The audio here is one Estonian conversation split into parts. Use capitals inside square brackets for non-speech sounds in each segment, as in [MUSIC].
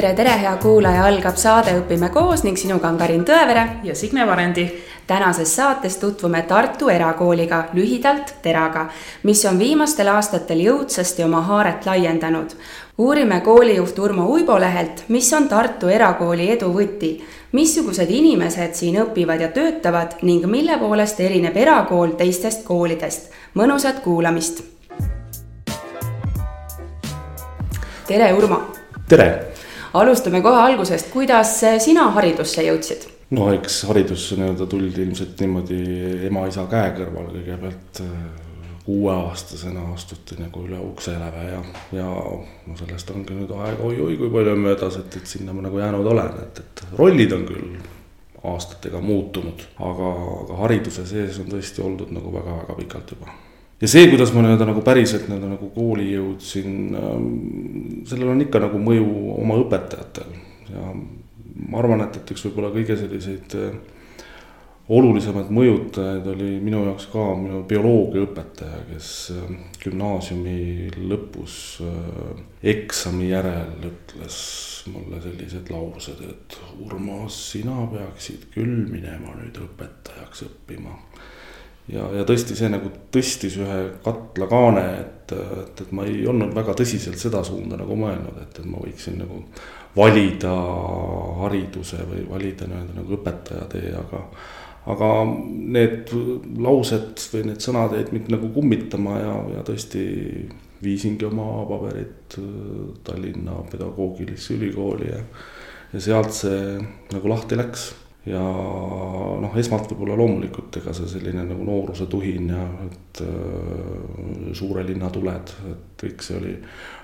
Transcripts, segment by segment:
tere, tere, hea kuulaja, algab saade Õpime koos ning sinuga on Karin Tõevere ja Signe Varendi. tänases saates tutvume Tartu erakooliga, lühidalt Teraga, mis on viimastel aastatel jõudsasti oma haaret laiendanud. uurime koolijuht Urmo Uibo lehelt, mis on Tartu erakooli edu võti, missugused inimesed siin õpivad ja töötavad ning mille poolest erineb erakool teistest koolidest. mõnusat kuulamist. tere, Urmo. tere alustame kohe algusest, kuidas sina haridusse jõudsid? no eks haridusse nii-öelda tuldi ilmselt niimoodi ema-isa käe kõrval kõigepealt äh, kuueaastasena astuti nagu üle ukse läve ja, ja no sellest ongi nüüd aega oi-oi kui palju möödas, et, et sinna ma nagu jäänud olen, et, et rollid on küll aastatega muutunud, aga, aga hariduse sees on tõesti oldud nagu väga-väga pikalt juba ja see, kuidas ma nii-öelda nagu päriselt nii-öelda nagu kooli jõudsin, ähm, sellel on ikka nagu mõju oma õpetajatel ja ma arvan, et, et üks võib-olla kõige selliseid äh, olulisemaid mõjutajaid oli minu jaoks ka minu bioloogiaõpetaja, kes äh, gümnaasiumi lõpus äh, eksami järel ütles mulle sellised laused, et Urmas, sina peaksid küll minema nüüd õpetajaks õppima ja, ja tõesti, see nagu tõstis ühe katla kaane, et, et, et ma ei olnud väga tõsiselt seda suunda nagu mõelnud, et, et ma võiksin nagu valida hariduse või valida nii-öelda nagu õpetaja tee, aga aga need laused või need sõnad jäid mind nagu kummitama ja, ja tõesti viisingi oma paberid Tallinna Pedagoogilisse Ülikooli ja ja sealt see nagu lahti läks ja noh, esmalt võib-olla loomulikult, ega see selline nagu nooruse tuhin ja et äh, suure linna tuled, et kõik see oli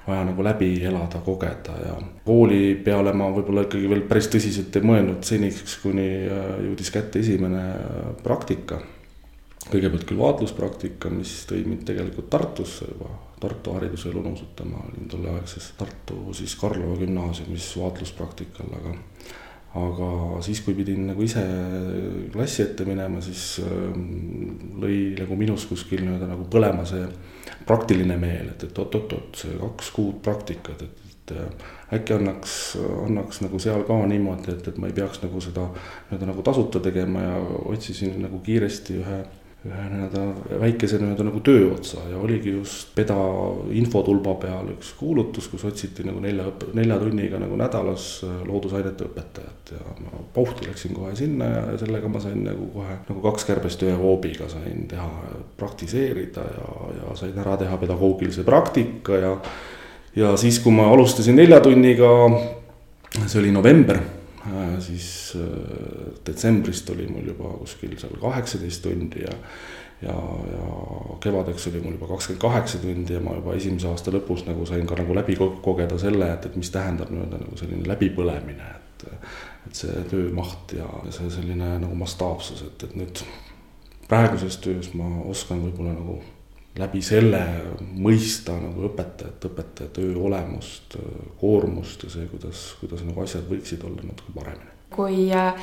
vaja nagu läbi elada, kogeda ja kooli peale ma võib-olla ikkagi veel päris tõsiselt ei mõelnud seniks, kuni äh, jõudis kätte esimene praktika. kõigepealt küll vaatluspraktika, mis tõi mind tegelikult Tartusse juba, Tartu hariduselu nuusutama, olin tolleaegses Tartu siis Karlova gümnaasiumis vaatluspraktikal, aga aga siis, kui pidin nagu ise klassi ette minema, siis ähm, lõi nagu minus kuskil nii-öelda nagu põlema see praktiline meel, et, et oot-oot-oot, see kaks kuud praktikat, et, et äh, äkki annaks, annaks nagu seal ka niimoodi, et, et ma ei peaks nagu seda nii-öelda nagu tasuta tegema ja otsisin nagu kiiresti ühe ühe nii-öelda väikese nii-öelda nagu tööotsa ja oligi just Peda infotulba peal üks kuulutus, kus otsiti nagu nelja, nelja tunniga nagu nädalas äh, loodusainete õpetajat ja ma pauhti läksin kohe sinna ja, sellega ma sain nagu kohe nagu kaks kärbest ühe hoobiga sain teha, praktiseerida ja, ja sain ära teha pedagoogilise praktika ja ja siis, kui ma alustasin nelja tunniga, see oli november siis äh, detsembrist oli mul juba kuskil seal kaheksateist tundi ja ja, ja kevadeks oli mul juba kakskümmend kaheksa tundi ja ma juba esimese aasta lõpus nagu sain ka nagu läbi kogeda selle, et, et mis tähendab nii-öelda nagu selline läbipõlemine, et et see töömaht ja see selline nagu mastaapsus, et, et nüüd praeguses töös ma oskan võib-olla nagu läbi selle mõista nagu õpetajat, õpetaja töö olemust, koormust ja see, kuidas, kuidas nagu asjad võiksid olla natuke paremini. kui äh,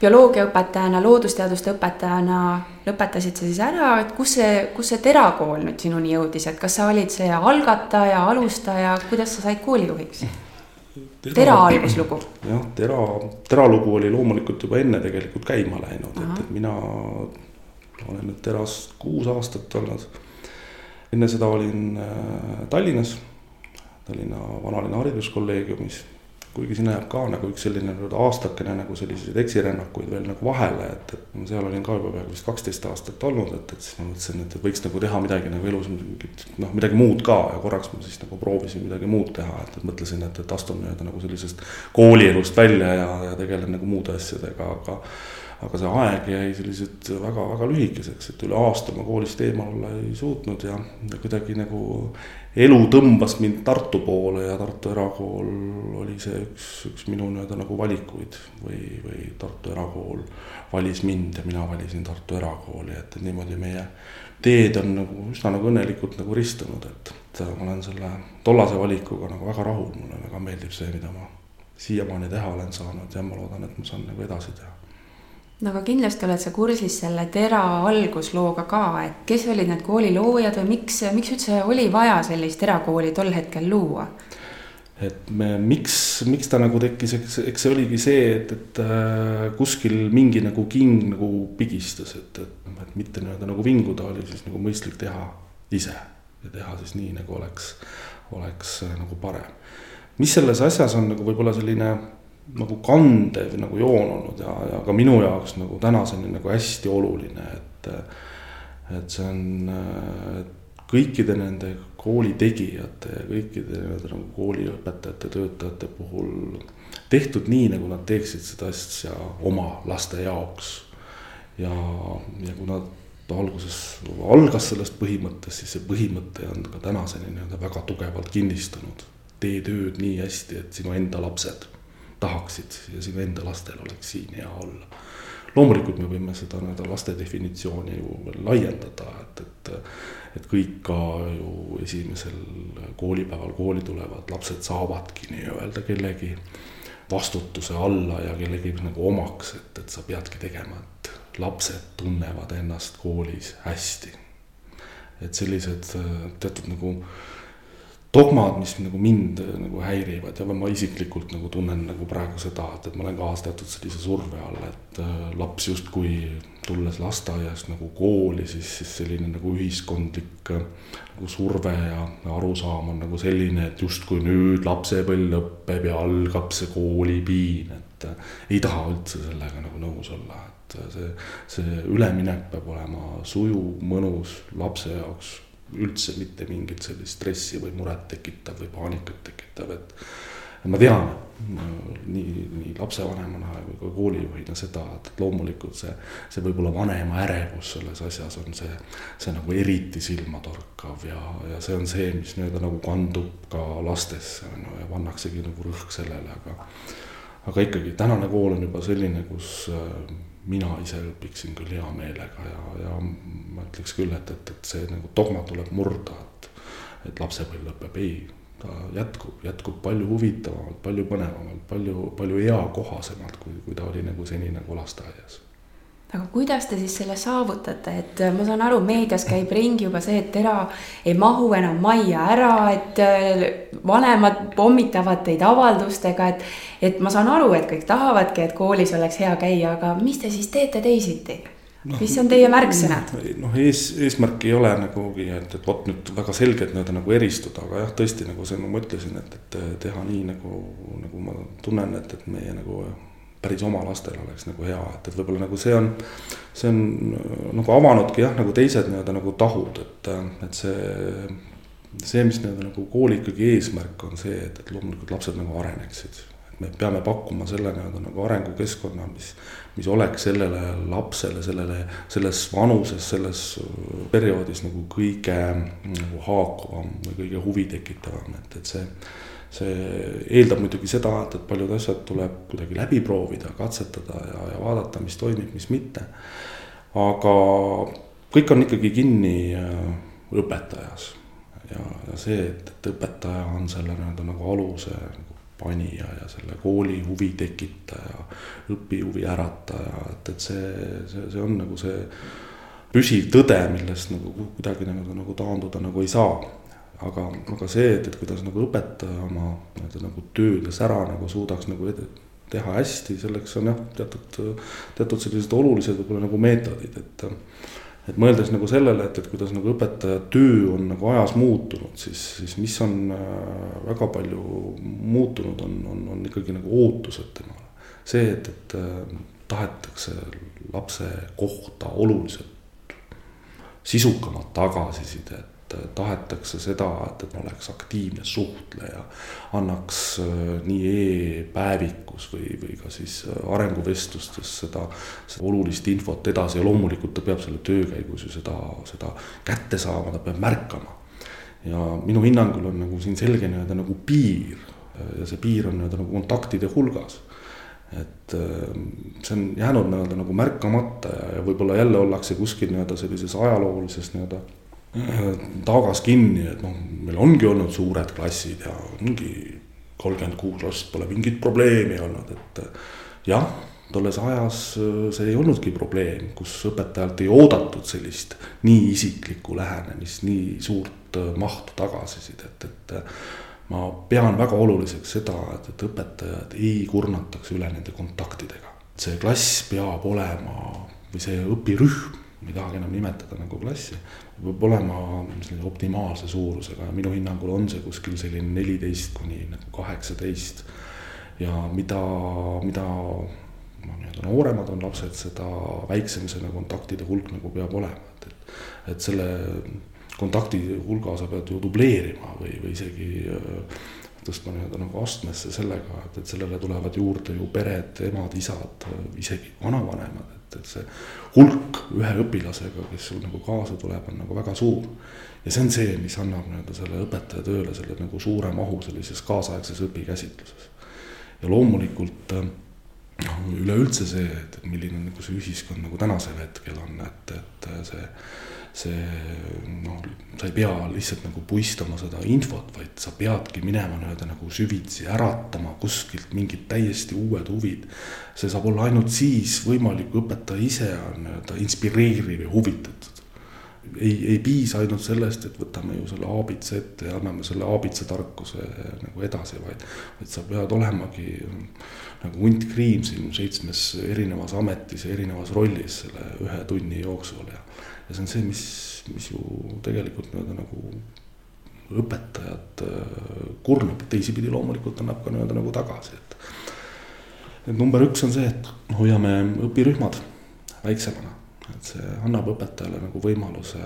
bioloogiaõpetajana, loodusteaduste õpetajana lõpetasid sa siis ära, et kus see, kus see terakool nüüd sinuni jõudis, et kas sa olid see algataja, alustaja, kuidas sa said koolijuhiks? tera, tera alguslugu? jah, tera, tera lugu oli loomulikult juba enne tegelikult käima läinud, et, et mina olen nüüd teras kuus aastat olnud enne seda olin äh, Tallinnas, Tallinna vanalinna hariduskolleegiumis, kuigi sinna jääb ka nagu üks selline nii-öelda aastakene nagu selliseid eksirännakuid veel nagu vahele, et, et seal olin ka juba peaaegu vist kaksteist aastat olnud, et, et siis ma mõtlesin, et võiks nagu teha midagi nagu elus mingit noh, midagi muud ka. Ja korraks ma siis nagu proovisin midagi muud teha, et, et mõtlesin, et, et astun nii-öelda nagu sellisest koolielust välja ja, ja tegelen nagu muude asjadega, aga aga see aeg jäi sellised väga-väga lühikeseks, et üle aasta ma koolist eemal olla ei suutnud ja kuidagi nagu elu tõmbas mind Tartu poole ja Tartu Erakool oli see üks, üks minu nii-öelda nagu valikuid. Või, või Tartu Erakool valis mind ja mina valisin Tartu Erakooli, et niimoodi meie teed on nagu üsna nagu õnnelikult nagu ristunud, et, et ma olen selle tollase valikuga nagu väga rahul, mulle väga meeldib see, mida ma siiamaani teha olen saanud ja ma loodan, et ma saan nagu edasi teha no aga kindlasti oled sa kursis selle Tera alguslooga ka, et kes olid need kooli loojad või miks, miks üldse oli vaja sellist erakooli tol hetkel luua? et me, miks, miks ta nagu tekkis, eks, eks see oligi see, et, et äh, kuskil mingi nagu king nagu pigistas, et, et, et mitte nii-öelda nagu vinguda, oli siis nagu mõistlik teha ise ja teha siis nii, nagu oleks, oleks äh, nagu parem. mis selles asjas on nagu võib-olla selline nagu kandev nagu joon olnud ja, ja ka minu jaoks nagu tänaseni nagu hästi oluline, et et see on, kõikide nende kooli tegijate ja kõikide nii-öelda nagu kooliõpetajate, töötajate puhul tehtud nii, nagu nad teeksid seda asja oma laste jaoks. ja, ja kui nad alguses algas sellest põhimõttest, siis see põhimõte on ka tänaseni nii-öelda väga tugevalt kinnistunud. tee tööd nii hästi, et sinu enda lapsed tahaksid ja sinu enda lastel oleks siin hea olla loomulikult me võime seda nii-öelda laste definitsiooni ju veel laiendada, et, et. et kõik ka ju esimesel koolipäeval kooli tulevad lapsed saavadki nii-öelda kellegi vastutuse alla ja kellegi nagu omaks, et, et sa peadki tegema, et lapsed tunnevad ennast koolis hästi. et sellised teatud nagu dogmad, mis nagu mind äh, nagu häirivad ja ma isiklikult nagu tunnen nagu praegu seda, et, et ma olen ka teatud sellise surve all, et äh, laps justkui tulles lasteaiast nagu kooli, siis, siis selline nagu ühiskondlik äh, nagu surve ja arusaam on nagu selline, et justkui nüüd lapsepõlv lõpeb ja algab see koolipiin, et ei taha üldse sellega nagu nõus olla, et see, see üleminek peab olema sujuv, mõnus lapse jaoks üldse mitte mingit sellist stressi või muret tekitav või paanikat tekitav, et. ma tean nii, nii lapsevanemana kui ka koolijuhina seda, et loomulikult see, see võib-olla vanema ärevus selles asjas on see, see nagu eriti silmatorkav ja, ja see on see, mis nii-öelda nagu kandub ka lastesse on ju ja pannaksegi nagu rõhk sellele, aga. aga ikkagi tänane kool on juba selline, kus mina ise õpiksin küll hea meelega ja, ja ma ütleks küll, et, et, et see nagu dogma tuleb murda, et, et lapsepõlv lõpeb, ei, ta jätkub, jätkub palju huvitavamalt, palju põnevamalt, palju, palju eakohasemalt, kui, kui ta oli nagu seni nagu lasteaias aga kuidas te siis selle saavutate, et äh, ma saan aru, meedias käib ringi juba see, et Tera ei mahu enam majja ära, et äh, vanemad pommitavad teid avaldustega, et. et ma saan aru, et kõik tahavadki, et koolis oleks hea käia, aga mis te siis teete teisiti? No, mis on teie märksõnad? noh, ees, eesmärk ei ole nagugi, et, et vot nüüd väga selgelt nii-öelda nagu eristuda, aga jah, tõesti nagu see, nagu ma ütlesin, et, et teha nii nagu, nagu ma tunnen, et, et meie nagu päris oma lastel oleks nagu hea, et, et võib-olla nagu see on, see on nagu avanudki jah, nagu teised nii-öelda nagu tahud, et, et see, see, mis nii-öelda nagu kooli ikkagi eesmärk on see, et, et loomulikult lapsed nagu areneksid. et me peame pakkuma selle nii-öelda nagu arengukeskkonna, mis, mis oleks sellele lapsele, sellele, selles vanuses, selles perioodis nagu kõige nagu haakuvam või kõige huvitekitavam, et, et see see eeldab muidugi seda, et, et paljud asjad tuleb kuidagi läbi proovida, katsetada ja, ja vaadata, mis toimib, mis mitte. aga kõik on ikkagi kinni äh, õpetajas ja, ja see, et, et õpetaja on selle nii-öelda nagu aluse nagu panija ja selle kooli huvi tekitaja, õpihuvi ärataja, et, et see, see, see on nagu see püsiv tõde, millest nagu kuidagi nagu, nagu taanduda nagu ei saa aga, aga see, et, et kuidas nagu õpetaja oma nii-öelda nagu tööd ja sära nagu suudaks nagu teha hästi, selleks on jah, teatud, teatud sellised olulised võib-olla nagu meetodid, et. et mõeldes nagu sellele, et, et kuidas nagu õpetaja töö on nagu ajas muutunud, siis, siis mis on äh, väga palju muutunud, on, on, on ikkagi nagu ootused temale. see, et, et äh, tahetakse lapse kohta oluliselt sisukamat tagasisidet et tahetakse seda, et, et oleks aktiivne suhtleja, annaks äh, nii e-päevikus või, või ka siis äh, arenguvestlustes seda, seda olulist infot edasi ja loomulikult ta peab selle töö käigus ju seda, seda kätte saama, ta peab märkama. ja minu hinnangul on nagu siin selge nii-öelda nagu piir ja see piir on nii-öelda nagu kontaktide hulgas et äh, see on jäänud nii-öelda nagu märkamata ja, ja võib-olla jälle ollakse kuskil nii-öelda sellises ajaloolises nii-öelda tagas kinni, et noh, meil ongi olnud suured klassid ja ongi kolmkümmend kuus last, pole mingit probleemi olnud, et jah, tolles ajas see ei olnudki probleem, kus õpetajalt ei oodatud sellist nii isiklikku lähenemist, nii suurt mahtu tagasisidet, et ma pean väga oluliseks seda, et, et õpetajad ei kurnataks üle nende kontaktidega. see klass peab olema või see õpirühm, ma ei tahagi enam nimetada nagu klassi, peab olema sellise optimaalse suurusega. Minu hinnangul on see kuskil selline neliteist kuni nagu kaheksateist. ja mida, mida nii-öelda nooremad on lapsed, seda väiksem selle kontaktide hulk nagu peab olema, et, et, et selle kontakti hulga sa pead ju dubleerima või, või isegi äh, tõstma nii-öelda nagu astmesse sellega, et, et sellele tulevad juurde ju pered, emad-isad, isegi vanavanemad, et, et see hulk ühe õpilasega, kes sul nagu kaasa tuleb, on nagu väga suur. ja see on see, mis annab nii-öelda selle õpetaja tööle selle nagu suure mahu sellises kaasaegses õpikäsitluses. ja loomulikult noh, üleüldse see, et milline nagu see ühiskond nagu tänasel hetkel on, et, et see see noh, sa ei pea lihtsalt nagu puistama seda infot, vaid sa peadki minema nii-öelda nagu süvitsi, äratama kuskilt mingid täiesti uued huvid. see saab olla ainult siis võimalik, kui õpetaja ise on nii-öelda inspireeriv ja huvitatud. Ei, ei piisa ainult sellest, et võtame ju selle aabitsa ette ja anname selle aabitsa tarkuse nagu edasi, vaid, vaid sa pead olemagi nagu hunt kriim siin seitsmes erinevas ametis ja erinevas rollis selle ühe tunni jooksul ja ja see on see, mis, mis ju tegelikult nii-öelda nagu õpetajad äh, kurnab, teisipidi loomulikult annab ka nii-öelda nagu tagasi, et. et number üks on see, et hoiame õpirühmad väiksemana, et see annab õpetajale nagu võimaluse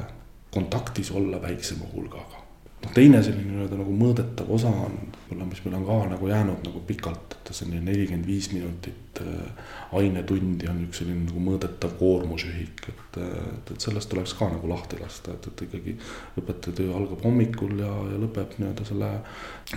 kontaktis olla väiksema hulgaga. Noh, teine selline nii-öelda nagu mõõdetav osa on võib-olla, mis meil on ka nagu jäänud nagu pikalt, et selline nelikümmend viis minutit äh, ainetundi on üks selline nagu mõõdetav koormusühik, et, et, et sellest tuleks ka nagu lahti lasta, et, et ikkagi õpetaja töö algab hommikul ja, ja lõpeb nii-öelda selle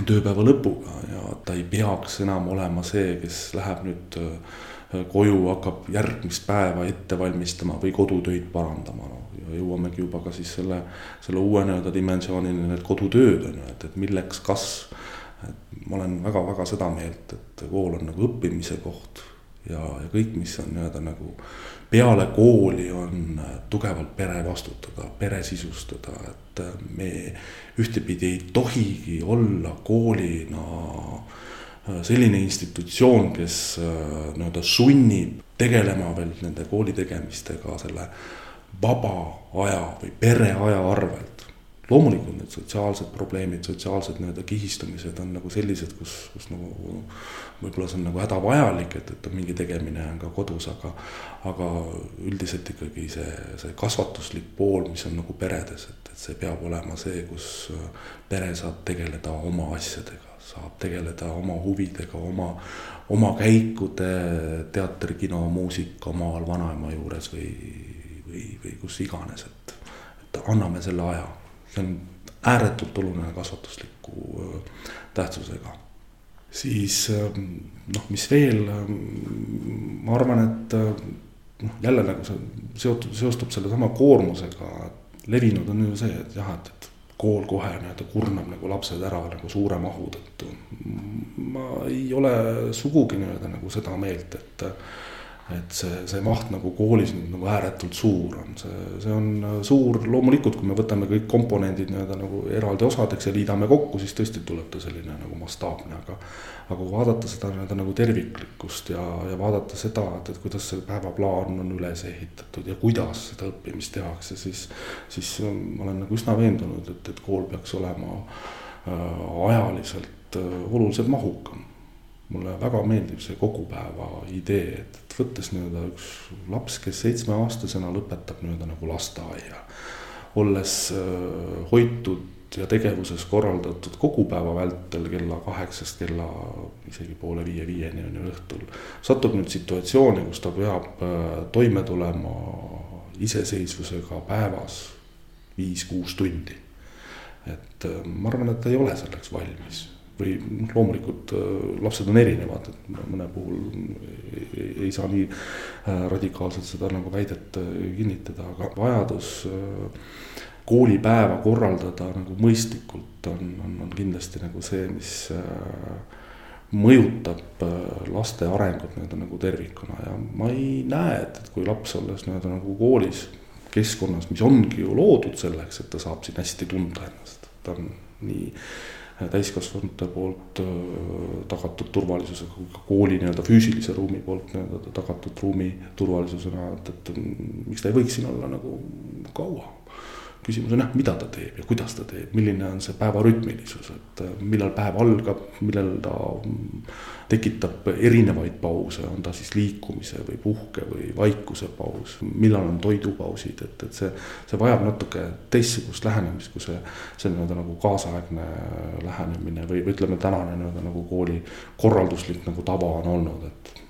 tööpäeva lõpuga ja ta ei peaks enam olema see, kes läheb nüüd äh, koju, hakkab järgmist päeva ette valmistama või kodutöid parandama no ja jõuamegi juba ka siis selle, selle uue nii-öelda dimensioonini, need kodutööd on ju, et, et milleks, kas. et ma olen väga-väga seda meelt, et kool on nagu õppimise koht ja, ja kõik, mis on nii-öelda nagu peale kooli on tugevalt pere vastutada, pere sisustada, et me ühtepidi ei tohigi olla koolina selline institutsioon, kes nii-öelda sunnib tegelema veel nende kooli tegemistega selle vaba aja või pereaja arvelt. loomulikult need sotsiaalsed probleemid, sotsiaalsed nii-öelda kihistumised on nagu sellised, kus, kus nagu võib-olla see on nagu hädavajalik, et, et mingi tegemine on ka kodus, aga aga üldiselt ikkagi see, see kasvatuslik pool, mis on nagu peredes, et, et see peab olema see, kus pere saab tegeleda oma asjadega, saab tegeleda oma huvidega, oma, oma käikude, teater, kino, muusika omal vanaema juures või või, või kus iganes, et, et anname selle aja. see on ääretult oluline kasvatusliku tähtsusega. siis noh, mis veel, ma arvan, et noh, jälle nagu see seotud, seostub sellesama koormusega, levinud on ju see, et jah, et, et kool kohe nii-öelda kurnab nagu lapsed ära nagu suure mahu tõttu. ma ei ole sugugi nii-öelda nagu seda meelt, et et see, see maht nagu koolis nüüd nagu ääretult suur on, see, see on äh, suur loomulikult, kui me võtame kõik komponendid nii-öelda nagu eraldi osadeks ja liidame kokku, siis tõesti tuleb ta selline nagu mastaapne, aga. aga kui vaadata seda nii-öelda nagu terviklikkust ja, ja vaadata seda, et, et kuidas see päevaplaan on üles ehitatud ja kuidas seda õppimist tehakse, siis. siis ma olen nagu üsna veendunud, et, et kool peaks olema äh, ajaliselt äh, oluliselt mahukam mulle väga meeldib see kogupäeva idee, et, et võttes nii-öelda üks laps, kes seitsmeaastasena lõpetab nii-öelda nagu lasteaia. olles äh, hoitud ja tegevuses korraldatud kogu päeva vältel kella kaheksast kella isegi poole viie-viieni on ju õhtul. satub nüüd situatsiooni, kus ta peab äh, toime tulema iseseisvusega päevas viis-kuus tundi. et äh, ma arvan, et ta ei ole selleks valmis või loomulikult äh, lapsed on erinevad, et mõne puhul ei, ei saa nii äh, radikaalselt seda nagu väidet äh, kinnitada, aga vajadus koolipäeva korraldada nagu mõistlikult on, on, on kindlasti nagu see, mis mõjutab laste arengut nii-öelda nagu tervikuna. Ja ma ei näe, et, et kui laps olles nii-öelda nagu koolis, keskkonnas, mis ongi ju loodud selleks, et ta saab siin hästi tunda ennast, ta on nii täiskasvanute poolt tagatud turvalisusega kooli nii-öelda füüsilise ruumi poolt nii-öelda tagatud ruumi turvalisusena, et, et miks ta ei võiks siin olla nagu kaua küsimus on jah, mida ta teeb ja kuidas ta teeb, milline on see päeva rütmilisus, et äh, millal päev algab, millal ta mm, tekitab erinevaid pause, on ta siis liikumise või puhke või vaikuse paus, millal on toidupausid, et, et see, see vajab natuke teistsugust lähenemist, kui see, see nii-öelda nagu kaasaegne lähenemine või, või ütleme, tänane nii-öelda nagu kooli korralduslik nagu tava on olnud, et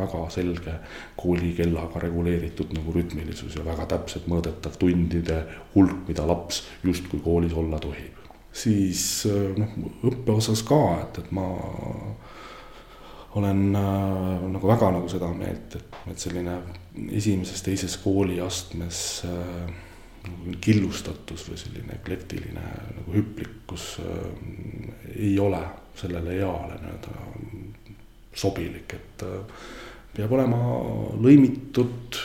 väga selge koolikellaga reguleeritud nagu rütmilisus ja väga täpselt mõõdetav tundide hulk, mida laps justkui koolis olla tohib. siis noh, õppe osas ka, et, et ma olen äh, nagu väga nagu seda meelt, et, et selline esimeses-teises kooliastmes äh, killustatus või selline eklektiline nagu hüplikkus äh, ei ole sellele eale nii-öelda sobilik, et äh, peab olema lõimitud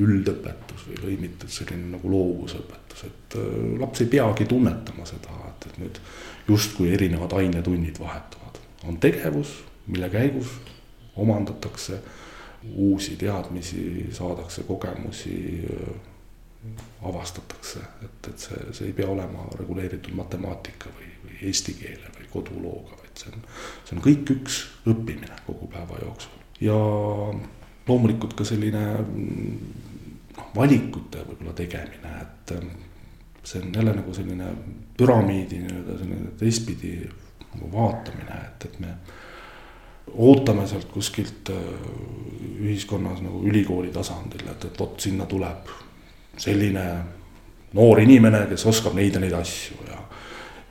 üldõpetus või lõimitud selline nagu loovusõpetus, et äh, laps ei peagi tunnetama seda, et, et nüüd justkui erinevad ainetunnid vahetuvad. on tegevus, mille käigus omandatakse uusi teadmisi, saadakse kogemusi, äh, avastatakse, et, et see, see ei pea olema reguleeritud matemaatika või, või eesti keele või kodulooga, vaid see on, see on kõik üks õppimine kogu päeva jooksul ja loomulikult ka selline noh, valikute võib-olla tegemine, et ähm, see on jälle nagu selline püramiidi nii-öelda selline teistpidi nagu vaatamine, et, et me ootame sealt kuskilt äh, ühiskonnas nagu ülikooli tasandil, et, et vot sinna tuleb selline noor inimene, kes oskab neid ja neid asju ja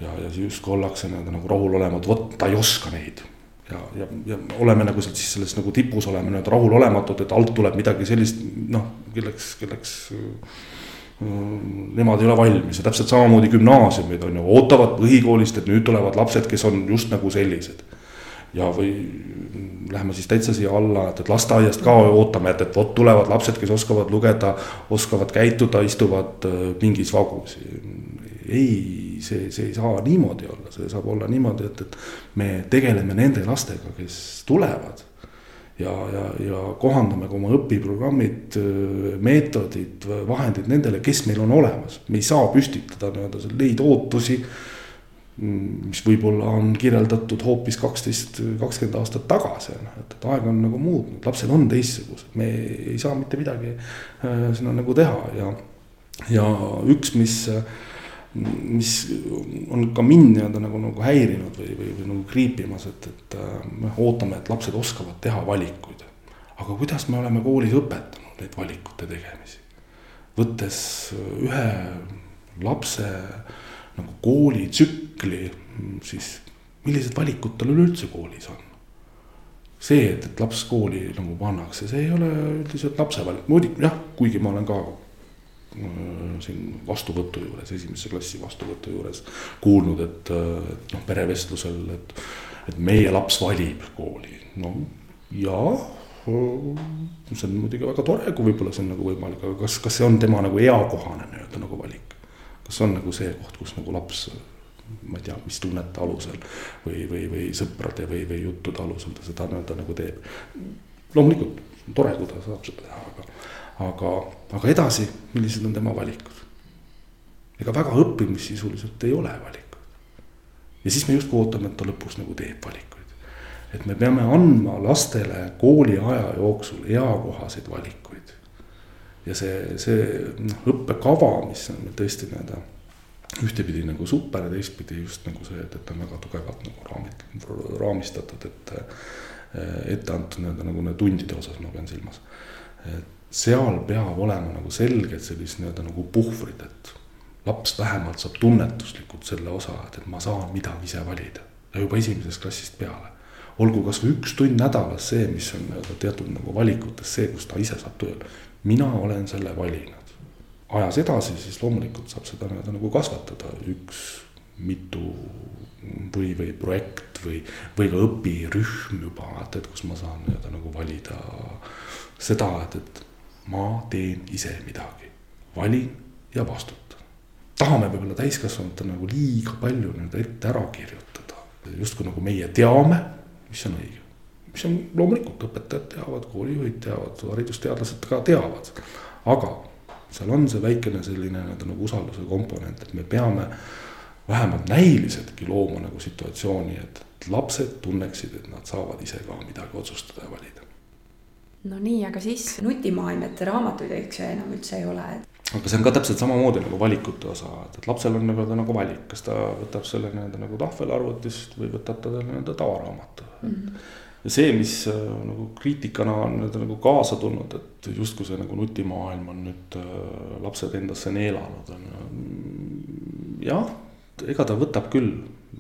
ja, ja justkui ollakse nii-öelda nagu rahulolematu, vot ta ei oska neid ja, ja, ja oleme nagu sealt siis selles nagu tipus oleme nii-öelda rahulolematud, et alt tuleb midagi sellist, noh, kelleks, kelleks mm, nemad ei ole valmis ja täpselt samamoodi gümnaasiumid on ju, ootavad põhikoolist, et nüüd tulevad lapsed, kes on just nagu sellised. ja, või lähme siis täitsa siia alla, et, et lasteaiast ka ootame, et, et vot tulevad lapsed, kes oskavad lugeda, oskavad käituda, istuvad äh, mingis vagus. ei see, see ei saa niimoodi olla, see saab olla niimoodi, et, et me tegeleme nende lastega, kes tulevad. ja, ja, ja kohandame ka oma õpiprogrammid, meetodid, vahendid nendele, kes meil on olemas, me ei saa püstitada nii-öelda neid ootusi mis võib-olla on kirjeldatud hoopis kaksteist, kakskümmend aastat tagasi, noh, et, et aeg on nagu muutnud, lapsed on teistsugused, me ei saa mitte midagi äh, sinna nagu teha ja. ja üks, mis äh, mis on ka mind nii-öelda nagu, nagu häirinud või, või, või nagu kriipimas, et, et me äh, ootame, et lapsed oskavad teha valikuid. aga kuidas me oleme koolis õpetanud neid valikute tegemisi? võttes ühe lapse nagu koolitsükli, siis millised valikud tal üleüldse koolis on? see, et, et laps kooli nagu pannakse, see ei ole üldiselt lapse valik, muidugi jah, kuigi ma olen ka siin vastuvõtu juures, esimesse klassi vastuvõtu juures kuulnud, et, äh, et noh, perevestlusel, et, et meie laps valib kooli, no jaa äh, see on muidugi väga tore, kui võib-olla see on nagu võimalik, aga kas, kas see on tema nagu eakohane nii-öelda nagu valik? kas see on nagu see koht, kus nagu laps, ma ei tea, mis tunnete alusel või, või, või sõprade või, või juttude alusel ta seda nii-öelda nagu teeb. loomulikult tore, kui ta saab seda teha, aga aga, aga edasi, millised on tema valikud? ega väga õppimissisuliselt ei ole valikuid. ja siis me justkui ootame, et ta lõpuks nagu teeb valikuid. et me peame andma lastele kooliaja jooksul eakohaseid valikuid. ja see, see noh, õppekava, mis on meil tõesti nii-öelda ühtepidi nagu super ja teistpidi just nagu see, et, et on väga tugevalt nagu raamid, raamistatud, et ette antud nii-öelda nagu need tundide osas ma pean silmas. et seal peab olema nagu selged sellised nii-öelda nagu puhvrid, et laps vähemalt saab tunnetuslikult selle osa, et, et ma saan midagi ise valida ja juba esimesest klassist peale. olgu kasvõi üks tund nädalas see, mis on nii-öelda teatud nagu valikutes see, kus ta ise saab öelda, mina olen selle valinud. ajas edasi, siis loomulikult saab seda nii-öelda nagu kasvatada, üks, mitu või, või projekt või, või ka õpirühm juba, et, et kus ma saan nii-öelda nagu valida seda, et, et ma teen ise midagi, valin ja vastutan. tahame võib-olla täiskasvanutena nagu liiga palju nii-öelda ette ära kirjutada. justkui nagu meie teame, mis on õige. mis on loomulikult, õpetajad teavad, koolijuhid teavad, haridusteadlased ka teavad. aga seal on see väikene selline nii-öelda nagu usalduse komponent, et me peame vähemalt näiliseltki looma nagu situatsiooni, et lapsed tunneksid, et nad saavad ise ka midagi otsustada ja valida. No nii, aga siis nutimaailm, et raamatuid eks ju enam üldse ei ole, et aga see on ka täpselt samamoodi nagu valikute osa, et, et lapsel on nii-öelda nagu valik, kas ta võtab selle nii-öelda nagu tahvelarvutist või võtab ta nii-öelda tavaraamatu mm. -hmm. ja see, mis äh, nagu kriitikana on nii-öelda nagu kaasa tulnud, et justkui see nagu nutimaailm on nüüd äh, lapsed endasse neelanud, on ju. jah, ega ta võtab küll,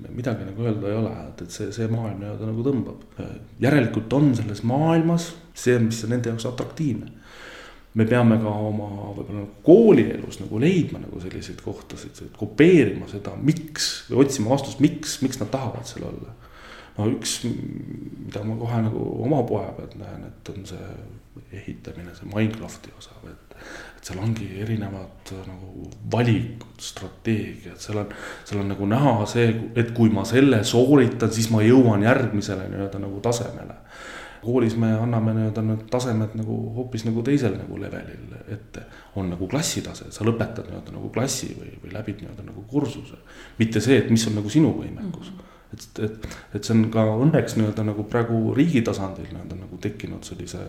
midagi nagu öelda ei ole, et, et see, see maailm nii-öelda nagu tõmbab. järelikult on selles maailmas see, mis on nende jaoks atraktiivne me peame ka oma võib-olla nagu koolielus nagu leidma nagu selliseid kohtasid, kopeerima seda, miks või otsima vastust, miks, miks nad tahavad seal olla. no üks, mida ma kohe nagu oma poja pealt näen, et on see ehitamine, see Minecrafti osa, et. Et seal ongi erinevad nagu valikud, strateegiad, seal on, seal on nagu näha see, et kui ma selle sooritan, siis ma jõuan järgmisele nii-öelda nagu tasemele koolis me anname nii-öelda need tasemed nagu hoopis nagu teisel nagu levelil ette. on nagu klassitase, sa lõpetad nii-öelda nagu klassi või, või läbid nii-öelda nagu kursuse. mitte see, et mis on nagu sinu võimekus mm. -hmm. et, et, et see on ka õnneks nii-öelda nagu praegu riigi tasandil nii-öelda nagu tekkinud sellise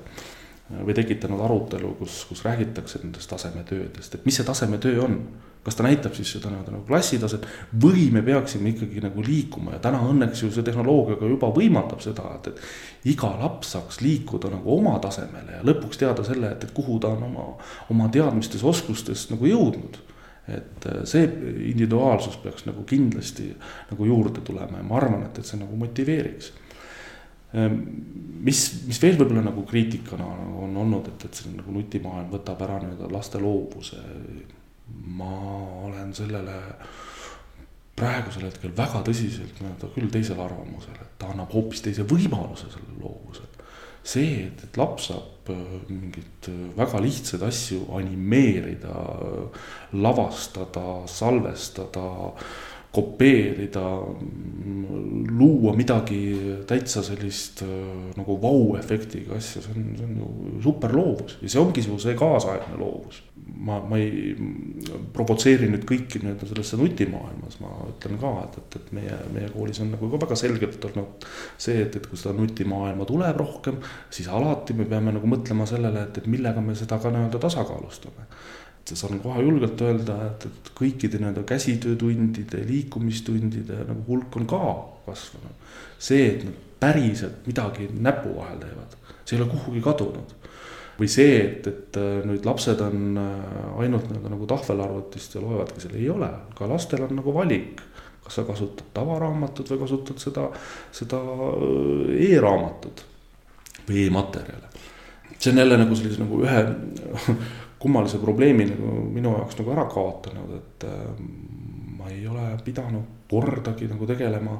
või tekitanud arutelu, kus, kus räägitakse nendest tasemetöödest, et mis see tasemetöö on kas ta näitab siis seda nii-öelda nagu klassitaset või me peaksime ikkagi nagu liikuma ja täna õnneks ju see tehnoloogia ka juba võimaldab seda, et, et iga laps saaks liikuda nagu oma tasemele ja lõpuks teada selle, et, et kuhu ta on oma, oma teadmistes, oskustes nagu jõudnud. et äh, see individuaalsus peaks nagu kindlasti nagu juurde tulema ja ma arvan, et, et see nagu motiveeriks mis, mis veel võib-olla nagu kriitikana on olnud, et, et see nagu nutimaailm võtab ära nii-öelda laste loovuse ma olen sellele praegusel hetkel väga tõsiselt nii-öelda küll teisel arvamusel, et ta annab hoopis teise võimaluse sellele loovusele. see, et, et laps saab äh, mingeid äh, väga lihtsaid asju animeerida, lavastada, salvestada kopeerida, luua midagi täitsa sellist äh, nagu vau-efektiga asja, see on, see on ju super loovus ja see ongi ju see kaasaegne loovus. ma, ma ei provotseeri nüüd kõiki nii-öelda sellesse nutimaailmas, ma ütlen ka, et, et, et meie, meie koolis on nagu ka väga selgelt olnud see, et, et kui seda nutimaailma tuleb rohkem, siis alati me peame nagu mõtlema sellele, et, et millega me seda ka nii-öelda tasakaalustame saan kohe julgelt öelda, et, et kõikide nii-öelda käsitöötundide, liikumistundide nagu hulk on ka kasvanud. see, et nad päriselt midagi näpu vahel teevad, see ei ole kuhugi kadunud. või see, et, et äh, nüüd lapsed on äh, ainult nii-öelda nagu tahvelarvutist ja loevadki seal, ei ole, ka lastel on nagu valik. kas sa kasutad tavaraamatut või kasutad seda, seda äh, e-raamatut või e-materjale. see on jälle nagu sellise nagu ühe [LAUGHS] kummalise probleemi nagu minu jaoks nagu ära kaotanud, et äh, ma ei ole pidanud kordagi nagu tegelema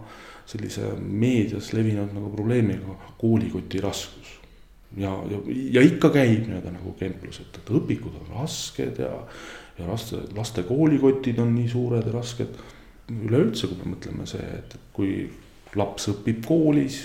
sellise meedias levinud nagu probleemiga koolikoti raskus. ja, ja, ja ikka käib nii-öelda nagu kemplus, et, et õpikud on rasked ja, ja laste, laste koolikotid on nii suured ja rasked. üleüldse, kui me mõtleme see, et, kui laps õpib koolis,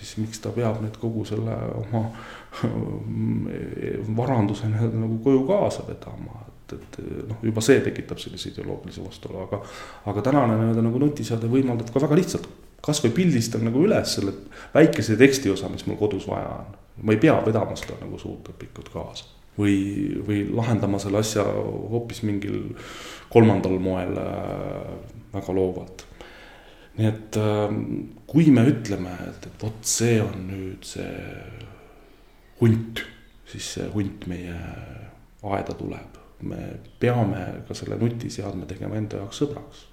siis miks ta peab nüüd kogu selle oma [LAUGHS] varanduse nagu koju kaasa vedama, et, et noh, juba see tekitab sellise ideoloogilise vastuolu, aga. aga tänane nii-öelda nagu nutiseade võimaldab ka väga lihtsalt, kasvõi pildistan nagu üles selle väikese tekstiosa, mis mul kodus vaja on. ma ei pea vedama seda nagu suurt õpikut kaasa või, või lahendama selle asja hoopis mingil kolmandal moel äh, väga loovalt nii et äh, kui me ütleme, et, et vot see on nüüd see hunt, siis see hunt meie aeda tuleb. me peame ka selle nutiseadme tegema enda jaoks sõbraks.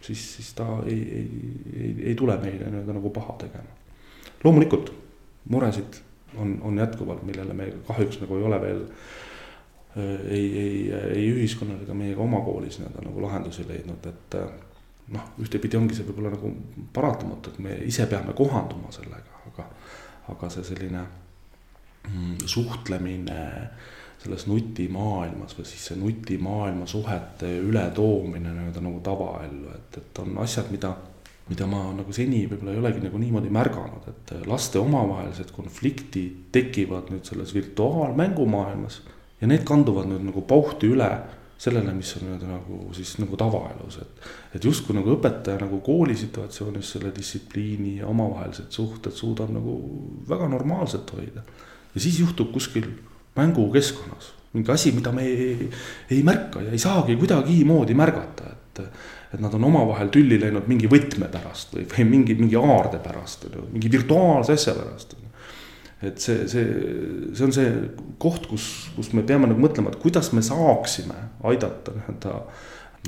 siis, siis ta ei, ei, ei, ei tule meile nii-öelda nagu paha tegema. loomulikult muresid on, on jätkuvalt, millele me kahjuks nagu ei ole veel äh, ei, ei, ei ühiskonnal ega meiega oma koolis nii-öelda nagu lahendusi leidnud, et äh, noh, ühtepidi ongi see võib-olla nagu paratamatu, et me ise peame kohanduma sellega, aga, aga see selline suhtlemine, selles nutimaailmas või siis see nutimaailma suhete ületoomine nii-öelda nagu tavaellu, et, et on asjad, mida, mida ma nagu seni võib-olla ei olegi nagu niimoodi märganud, et laste omavahelised konfliktid tekivad nüüd selles virtuaalmängumaailmas ja need kanduvad nüüd nagu pauhti üle sellele, mis on nii-öelda nagu siis nagu tavaelus, et. et justkui nagu õpetaja nagu koolisituatsioonis selle distsipliini ja omavahelised suhted suudab nagu väga normaalselt hoida. Ja siis juhtub kuskil mängukeskkonnas mingi asi, mida me ei, ei märka ja ei saagi kuidagimoodi märgata, et. et nad on omavahel tülli läinud mingi võtme pärast või, või mingi, mingi aarde pärast, mingi virtuaalse asja pärast et see, see, see on see koht, kus, kus me peame nagu mõtlema, et kuidas me saaksime aidata nii-öelda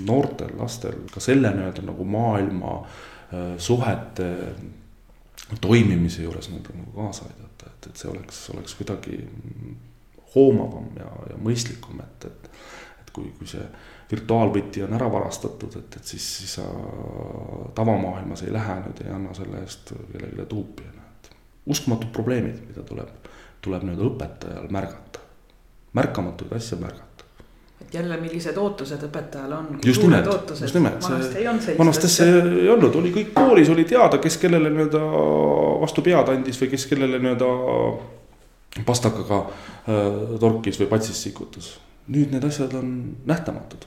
noortel lastel ka selle nii-öelda nagu maailma äh, suhete toimimise juures nii-öelda nagu kaasa aidata, et, et see oleks, oleks kuidagi hoomavam ja, ja mõistlikum, et, et. et kui, kui see virtuaalvõti on ära varastatud, et, et siis, siis sa tavamaailmas ei lähe nüüd, ei anna selle eest kellelegi tuupi uskumatud probleemid, mida tuleb, tuleb nii-öelda õpetajal märgata. märkamatuid asju märgata. Jälle, millised ootused õpetajal on. just nimelt, just nimelt, see vanasti see ei olnud, oli kõik koolis oli teada, kes kellele nii-öelda vastu pead andis või kes kellele nii-öelda pastakaga äh, torkis või patsis sikutas. nüüd need asjad on nähtamatud,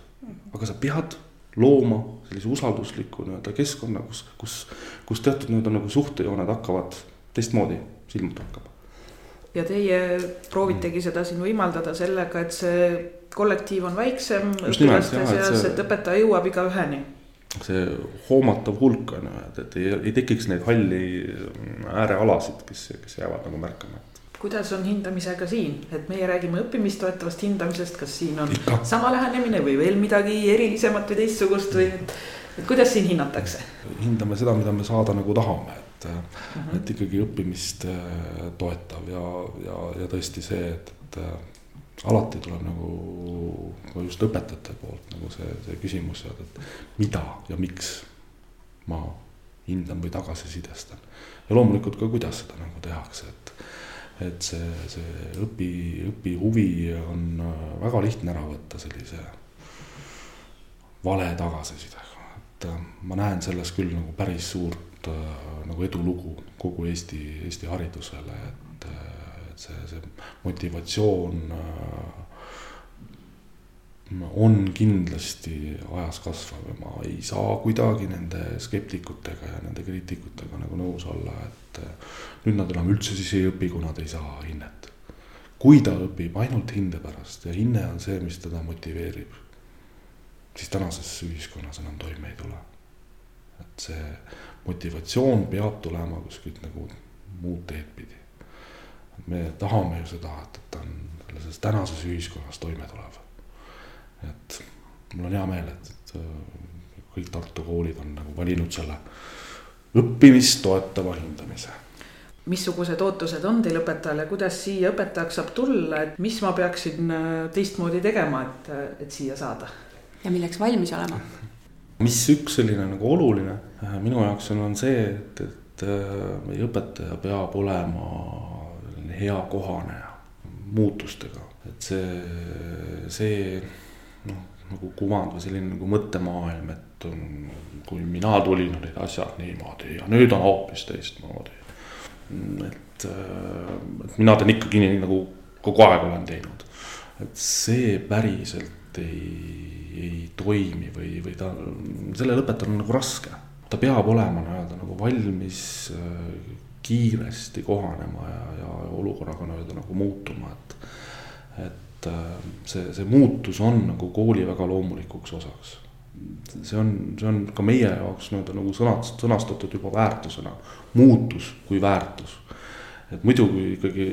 aga sa pead looma sellise usaldusliku nii-öelda keskkonna, kus, kus, kus teatud nii-öelda nagu suhtejooned hakkavad teistmoodi silma torkab. Ja teie proovitegi seda siin võimaldada sellega, et see kollektiiv on väiksem õpilaste seas, et õpetaja jõuab igaüheni see hoomatav hulk on ju, et, et ei, ei tekiks neid halli äärealasid, kes, kes jäävad nagu märkama. kuidas on hindamisega siin, et meie räägime õppimist toetavast hindamisest, kas siin on Ikka. sama lähenemine või veel midagi erilisemat või teistsugust või et, et kuidas siin hinnatakse? hindame seda, mida me saada nagu tahame, et uh, -huh. et ikkagi õppimist uh, toetav ja, ja, ja tõesti see, et, et uh, alati tuleb nagu ka just õpetajate poolt nagu see, see küsimus sealt, et mida ja miks ma hindan või tagasisidestan. ja loomulikult ka, kuidas seda nagu tehakse, et, et see, see õpi, õpihuvi on väga lihtne ära võtta sellise vale tagasisidega, et ma näen selles küll nagu päris suurt äh, nagu edulugu kogu Eesti, Eesti haridusele, et, et see, see motivatsioon äh, on kindlasti ajas kasvav ja ma ei saa kuidagi nende skeptikutega ja nende kriitikutega nagu nõus olla, et äh, nüüd nad enam üldse siis ei õpi, kui nad ei saa hinnet. kui ta õpib ainult hinde pärast ja hinne on see, mis teda motiveerib, siis tänases ühiskonnas enam toime ei tule. et see motivatsioon peab tulema kuskilt nagu muud teed pidi. me tahame ju seda, et, et ta on selles tänases ühiskonnas toime tulev. et mul on hea meel, et, et äh, kõik Tartu koolid on nagu valinud selle õppimist toetava hindamise missugused ootused on teil õpetajale, kuidas siia õpetajaks saab tulla, et mis ma peaksin äh, teistmoodi tegema, et, et siia saada? ja milleks valmis olema? Mis üks selline nagu oluline äh, minu jaoks on, on see, et, et äh, meie õpetaja peab olema hea kohaneja muutustega, et see, see noh, nagu kuvand või selline nagu mõttemaailm, et on, kui mina tulin, olid asjad niimoodi ja nüüd on hoopis teistmoodi. et, äh, et mina teen ikkagi nii, nagu kogu aeg olen teinud, et see päriselt ei ei toimi või, või ta, sellel õpetajal on nagu raske. ta peab olema nii-öelda nagu valmis äh, kiiresti kohanema ja, ja olukorraga nii-öelda nagu muutuma, et. et äh, see, see muutus on nagu kooli väga loomulikuks osaks. see on, see on ka meie jaoks nii-öelda nagu sõnast-, sõnastatud juba väärtusena, muutus kui väärtus et muidugi ikkagi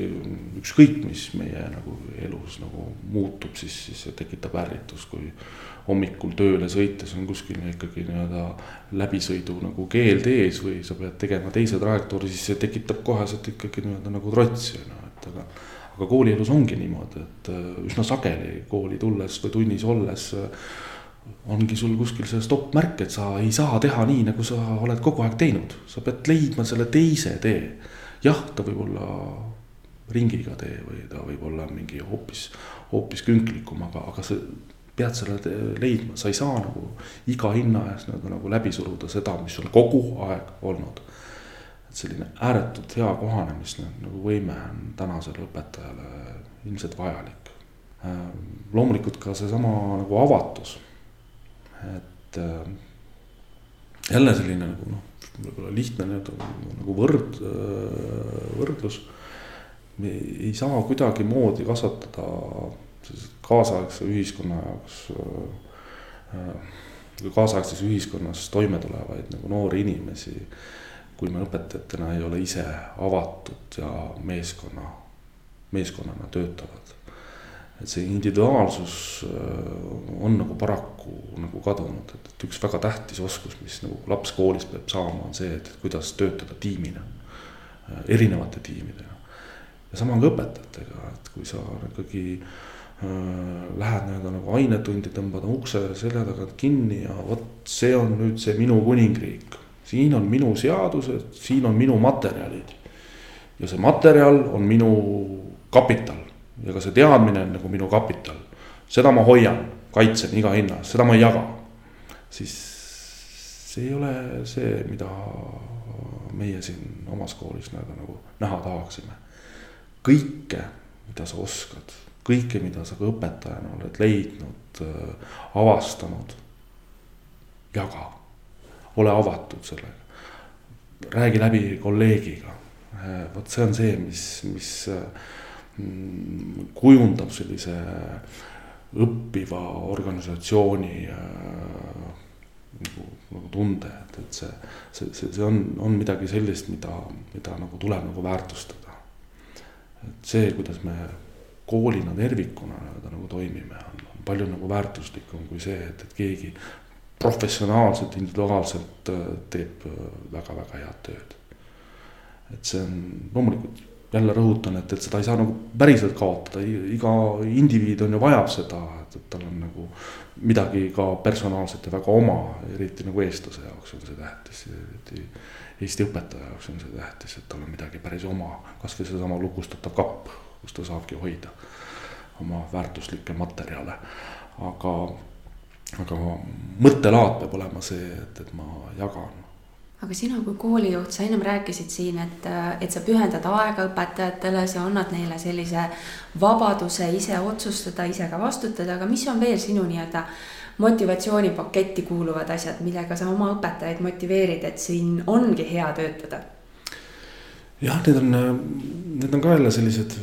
ükskõik, mis meie nagu elus nagu muutub, siis, siis see tekitab ärritust, kui hommikul tööle sõites on kuskil ikkagi nii-öelda läbisõidu nagu keeld ees või sa pead tegema teise trajektoori, siis see tekitab koheselt ikkagi nii-öelda nagu trotsi, ju, et aga. aga koolielus ongi niimoodi, et äh, üsna sageli kooli tulles või tunnis olles äh, ongi sul kuskil see stopp-märk, et sa ei saa teha nii, nagu sa oled kogu aeg teinud, sa pead leidma selle teise tee. Jah, ta võib olla ringiga tee või ta võib olla mingi hoopis, hoopis künklikum, aga, aga sa pead selle leidma, sa ei saa nagu iga hinna eest nagu, nagu läbi suruda seda, mis on kogu aeg olnud. et selline ääretult hea kohanemis nagu võime on tänasele õpetajale ilmselt vajalik. loomulikult ka seesama nagu avatus, et äh, jälle selline nagu noh, võib-olla lihtne nii-öelda nagu võrd, võrdlus. me ei saa kuidagimoodi kasvatada kaasaegse ühiskonna jaoks, kaasaegses ühiskonnas toime tulevaid nagu noori inimesi. kui me õpetajatena ei ole ise avatud ja meeskonna, meeskonnana töötavad et see individuaalsus äh, on nagu paraku nagu kadunud, et, et üks väga tähtis oskus, mis nagu laps koolis peab saama, on see, et kuidas töötada tiimina, äh, erinevate tiimidega. ja sama on ka õpetajatega, et kui sa ikkagi äh, lähed nii-öelda nagu ainetundi, tõmbad ukse selja tagant kinni ja vot see on nüüd see minu kuningriik. siin on minu seadused, siin on minu materjalid. ja see materjal on minu kapital ja ka see teadmine on nagu minu kapital. seda ma hoian, kaitsen iga hinna eest, seda ma ei jaga. siis see ei ole see, mida meie siin omas koolis nii-öelda nagu näha tahaksime. kõike, mida sa oskad, kõike, mida sa ka õpetajana oled leidnud, avastanud, jaga. ole avatud sellega. räägi läbi kolleegiga. vot see on see, mis, mis kujundab sellise õppiva organisatsiooni äh, nagu, nagu tunde, et, et see, see, see, see on, on midagi sellist, mida, mida nagu tuleb nagu väärtustada. et see, kuidas me koolina tervikuna nii-öelda nagu toimime, on, palju nagu väärtuslikum kui see, et, et keegi professionaalselt, individuaalselt äh, teeb väga-väga äh, head tööd. et see on loomulikult jälle rõhutan, et, et seda ei saa nagu päriselt kaotada, iga indiviid on ju vajab seda, et, et tal on nagu midagi ka personaalset ja väga oma, eriti nagu eestlase jaoks on see tähtis. Eesti õpetaja jaoks on see tähtis, et tal on midagi päris oma, kasvõi seesama lukustatav kapp, kus ta saabki hoida oma väärtuslikke materjale. aga, aga mõttelaad peab olema see, et, et ma jagan aga sina kui koolijuht, sa ennem rääkisid siin, et, et sa pühendad aega õpetajatele, sa annad neile sellise vabaduse ise otsustada, ise ka vastutada, aga mis on veel sinu nii-öelda motivatsioonipaketti kuuluvad asjad, millega sa oma õpetajaid motiveerid, et siin ongi hea töötada? jah, need on, need on ka jälle sellised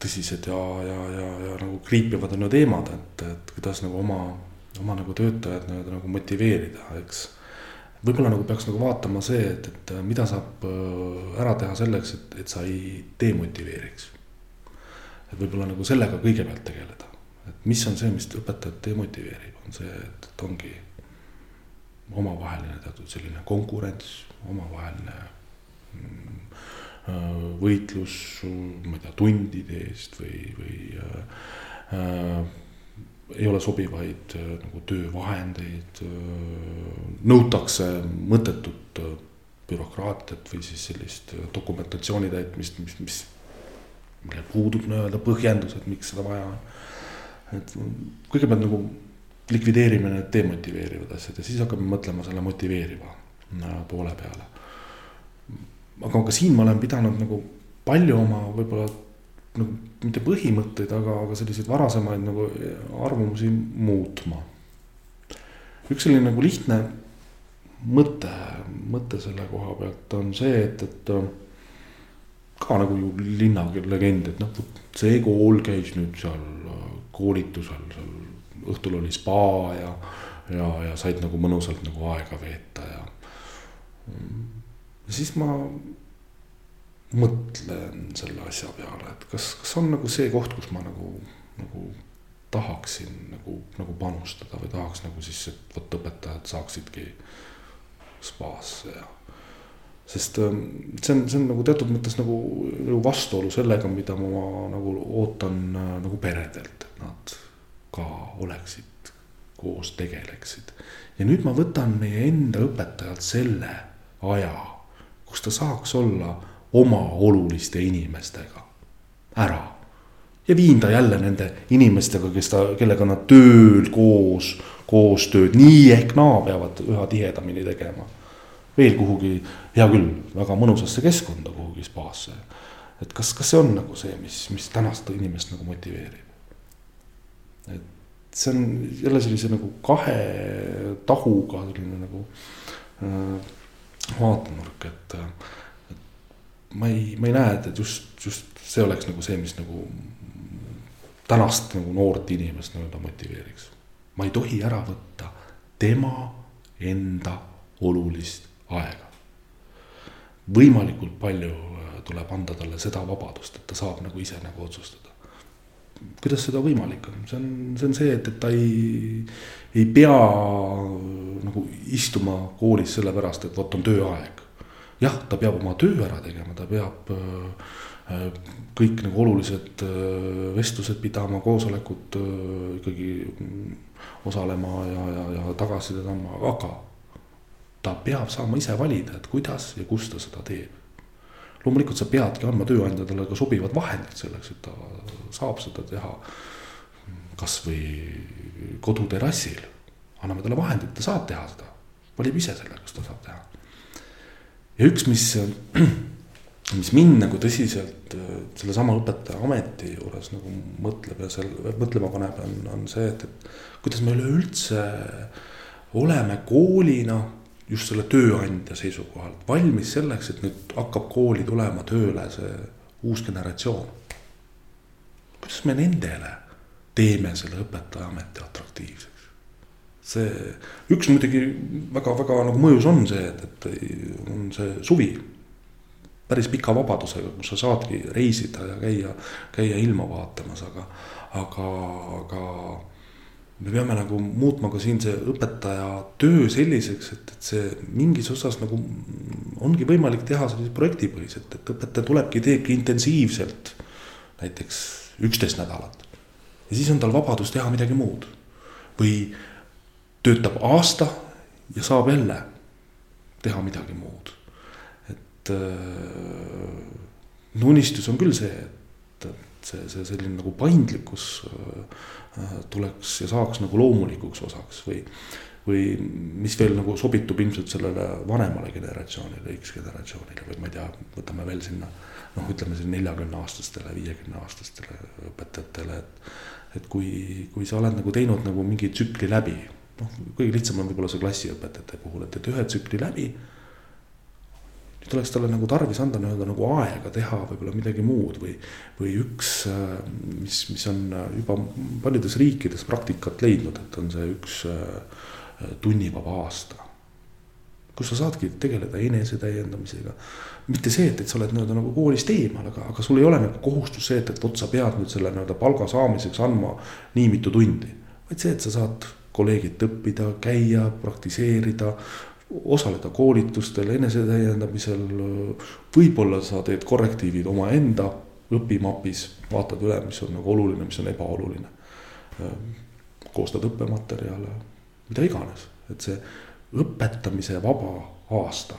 tõsised ja, ja, ja, ja nagu kriipivad on ju teemad, et, et kuidas nagu oma, oma nagu töötajad nagu motiveerida, eks võib-olla nagu peaks nagu vaatama see, et, et äh, mida saab äh, ära teha selleks, et, et sa ei demotiveeriks. et võib-olla nagu sellega kõigepealt tegeleda, et mis on see, mis õpetajat demotiveerib, on see, et, et ongi omavaheline teatud selline konkurents, omavaheline mm, äh, võitlus, ma ei tea, tundide eest või, või äh, ei ole sobivaid äh, nagu töövahendeid, äh, nõutakse mõttetut äh, bürokraatiat või siis sellist dokumentatsiooni täitmist, mis, mis, millel puudub nii-öelda põhjendus, et miks seda vaja on. et kõigepealt nagu likvideerime need demotiveerivad asjad ja siis hakkame mõtlema selle motiveeriva poole peale. aga ka siin ma olen pidanud nagu palju oma võib-olla nagu mitte põhimõtteid, aga, aga selliseid varasemaid nagu arvamusi muutma. üks selline nagu lihtne mõte, mõte selle koha pealt on see, et, et ka nagu ju linnalegend, et noh, see kool käis nüüd seal koolitusel, seal õhtul oli spa ja, ja, ja said nagu mõnusalt nagu aega veeta ja. ja siis ma mõtlen selle asja peale, et kas, kas on nagu see koht, kus ma nagu, nagu tahaksin nagu, nagu panustada või tahaks nagu siis, et vot õpetajad saaksidki spaasse ja. sest ähm, see on, see on nagu teatud mõttes nagu, nagu vastuolu sellega, mida ma nagu ootan äh, nagu peredelt, et nad ka oleksid koos, tegeleksid. ja nüüd ma võtan meie enda õpetajalt selle aja, kus ta saaks olla oma oluliste inimestega ära. ja viin ta jälle nende inimestega, kes ta, kellega nad tööl koos, koostööd nii ehk naa peavad üha tihedamini tegema. veel kuhugi, hea küll, väga mõnusasse keskkonda kuhugi spaasse. et kas, kas see on nagu see, mis, mis tänast inimest nagu motiveerib? et see on jälle sellise nagu kahe tahuga selline nagu äh, vaatenurk, et, et ma ei, ma ei näe, et, et just, just see oleks nagu see, mis nagu tänast nagu noort inimest nii-öelda motiveeriks. ma ei tohi ära võtta tema enda olulist aega. võimalikult palju äh, tuleb anda talle seda vabadust, et ta saab nagu ise nagu otsustada. kuidas seda võimalik on, see on, see on see, et, et ta ei, ei pea nagu istuma koolis sellepärast, et vot on tööaeg. Jah, ta peab oma töö ära tegema, ta peab äh, kõik nagu olulised äh, vestlused pidama, koosolekud äh, ikkagi osalema ja, ja, ja tagasisidet andma, aga ta peab saama ise valida, et kuidas ja kus ta seda teeb. loomulikult sa peadki andma tööandjatele ka sobivad vahendid selleks, et ta saab seda teha kasvõi koduterrassil anname talle vahendid, ta saab teha seda, valib ise selle, kas ta saab teha. Ja üks, mis, [CLEARS THROAT] mis mind nagu tõsiselt sellesama õpetaja ameti juures nagu mõtleb ja seal mõtlema paneb, on, on see, et, et kuidas me üleüldse oleme koolina just selle tööandja seisukohalt valmis selleks, et nüüd hakkab kooli tulema tööle see uus generatsioon. kuidas me nendele teeme selle õpetaja ameti atraktiivseks? See, üks muidugi väga-väga nagu mõjus on see, et, et on see suvi. päris pika vabadusega, kus sa saadki reisida ja käia, käia ilma vaatamas, aga, aga, aga me peame nagu muutma ka siin see õpetaja töö selliseks, et, et see mingis osas nagu ongi võimalik teha sellise projektipõhiselt, et õpetaja tulebki, teebki intensiivselt näiteks üksteist nädalat. ja siis on tal vabadus teha midagi muud või töötab aasta ja saab jälle teha midagi muud. et äh, unistus on küll see, et, et see, see selline nagu paindlikkus äh, tuleks ja saaks nagu loomulikuks osaks või, või mis veel nagu sobitub ilmselt sellele vanemale generatsioonile, X-generatsioonile või ma ei tea, võtame veel sinna noh, ütleme siin neljakümne aastastele, viiekümne aastastele õpetajatele, et. et kui, kui sa oled nagu teinud nagu mingi tsükli läbi noh, kõige lihtsam on võib-olla see klassiõpetajate puhul, et, et ühe tsükli läbi. nüüd oleks talle nagu tarvis anda nii-öelda nagu aega teha võib-olla midagi muud või, või üks, mis, mis on juba paljudes riikides praktikat leidnud, et on see üks tunnivaba aasta. kus sa saadki tegeleda enesetäiendamisega, mitte see, et, et sa oled nii-öelda nagu koolist eemal, aga, aga sul ei ole nagu kohustus see, et, et vot sa pead nüüd selle nii-öelda palga saamiseks andma nii mitu tundi. vaid see, et sa saad kolleegilt õppida, käia, praktiseerida, osaleda koolitustel, enesetäiendamisel. võib-olla sa teed korrektiivid omaenda õpimapis, vaatad üle, mis on nagu oluline, mis on ebaoluline. koostad õppematerjale, mida iganes, et see õpetamise vaba aasta,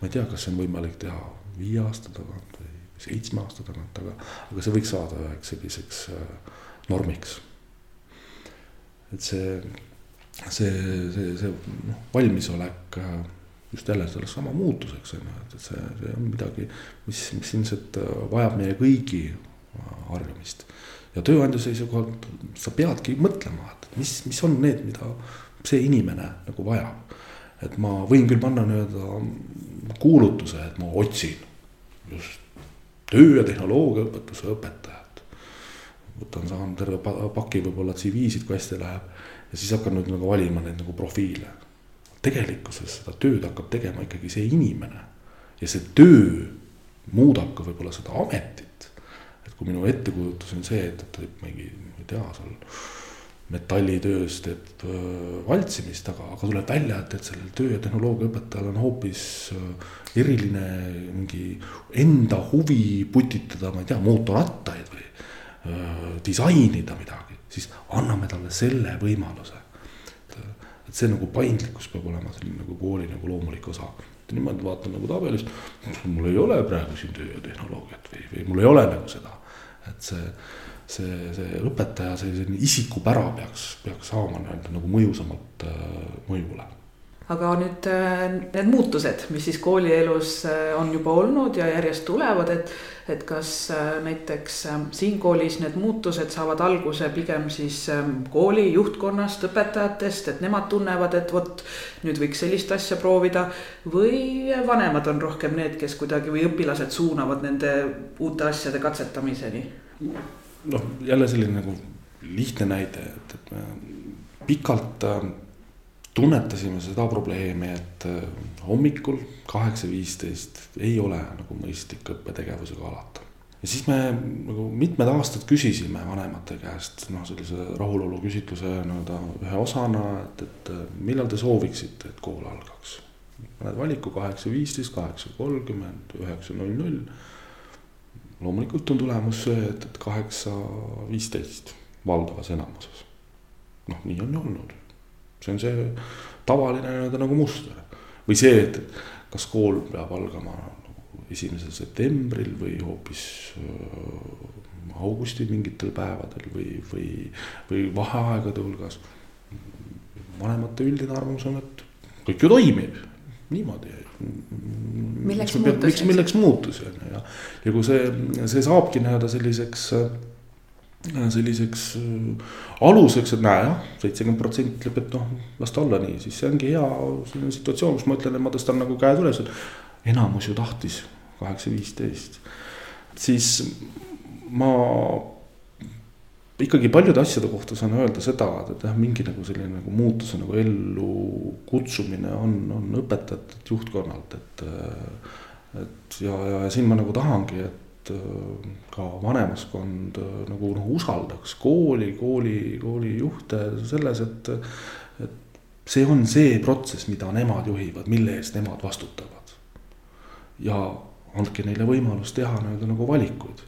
ma ei tea, kas see on võimalik teha viie aasta tagant või seitsme aasta tagant, aga, aga see võiks saada üheks selliseks normiks. et see see, see, see noh, valmisolek äh, just jälle selleks sama muutuseks on ju, et, et see, see on midagi, mis, mis ilmselt äh, vajab meie kõigi äh, harjumist. ja tööandja seisukohalt sa peadki mõtlema, et mis, mis on need, mida see inimene nagu vajab. et ma võin küll panna nii-öelda kuulutuse, et ma otsin just töö ja tehnoloogiaõpetuse õpetajat. võtan, saan terve paki võib-olla CV-sid, kui hästi läheb ja siis hakkan nüüd nagu valima neid nagu profiile. tegelikkuses seda tööd hakkab tegema ikkagi see inimene ja see töö muudab ka võib-olla seda ametit. et kui minu ettekujutus on see, et, et teeb mingi, ma ei tea, seal metallitöös teeb valtsimist, aga, aga tuleb välja, et, et sellel töö- ja tehnoloogiaõpetajal on hoopis eriline mingi enda huvi putitada, ma ei tea, mootorrattaid või äh, disainida midagi siis anname talle selle võimaluse. et see nagu paindlikkus peab olema selline nagu kooli nagu loomulik osa niimoodi vaatan nagu tabelist, mul ei ole praegu siin töö ja tehnoloogiat või, või mul ei ole nagu seda. et see, see, see õpetaja selline isikupära peaks, peaks saama nii-öelda nagu mõjusamalt äh, mõjule aga nüüd äh, need muutused, mis siis koolielus äh, on juba olnud ja järjest tulevad, et, et kas äh, näiteks siin koolis need muutused saavad alguse pigem siis kooli juhtkonnast, õpetajatest, et nemad tunnevad, et vot nüüd võiks sellist asja proovida. või vanemad on rohkem need, kes kuidagi või õpilased suunavad nende uute asjade katsetamiseni? noh, jälle selline nagu lihtne näide, et, et me pikalt tunnetasime seda probleemi, et äh, hommikul kaheksa viisteist ei ole nagu mõistlik õppetegevusega alata. ja siis me nagu mitmed aastad küsisime vanemate käest noh, sellise rahulolu küsitluse nii-öelda ühe osana, et, et äh, millal te sooviksite, et kool algaks. paned valiku kaheksa viisteist, kaheksa kolmkümmend, üheksa null null. loomulikult on tulemus see, et, et kaheksa viisteist valdavas enamuses. noh, nii on ju olnud see on see tavaline nii-öelda nagu muster. või see, et kas kool peab algama nagu esimesel septembril või hoopis äh, augusti mingitel päevadel või, või, või vaheaegade hulgas. vanemate üldine arvamus on, et kõik ju toimib niimoodi. milleks muutusi? miks, milleks muutusi on ju ja, ja kui see, see saabki nii-öelda selliseks äh, selliseks äh, aluseks, et näe jah, seitsekümmend protsenti ütleb, et noh, las ta olla nii, siis see ongi hea selline situatsioon, kus ma ütlen, et ma tõstan nagu käed üles, et enamus ju tahtis kaheksa, viisteist. siis ma ikkagi paljude asjade kohta saan öelda seda, et jah, mingi nagu selline nagu muutuse nagu ellu kutsumine on, on õpetajatelt, juhtkonnalt, et. et ja, ja, ja siin ma nagu tahangi, et äh, ka vanemaskond äh, nagu noh, usaldaks kooli, kooli, koolijuhte selles, et, et see on see protsess, mida nemad juhivad, mille eest nemad vastutavad. ja andke neile võimalus teha nii-öelda nagu valikuid.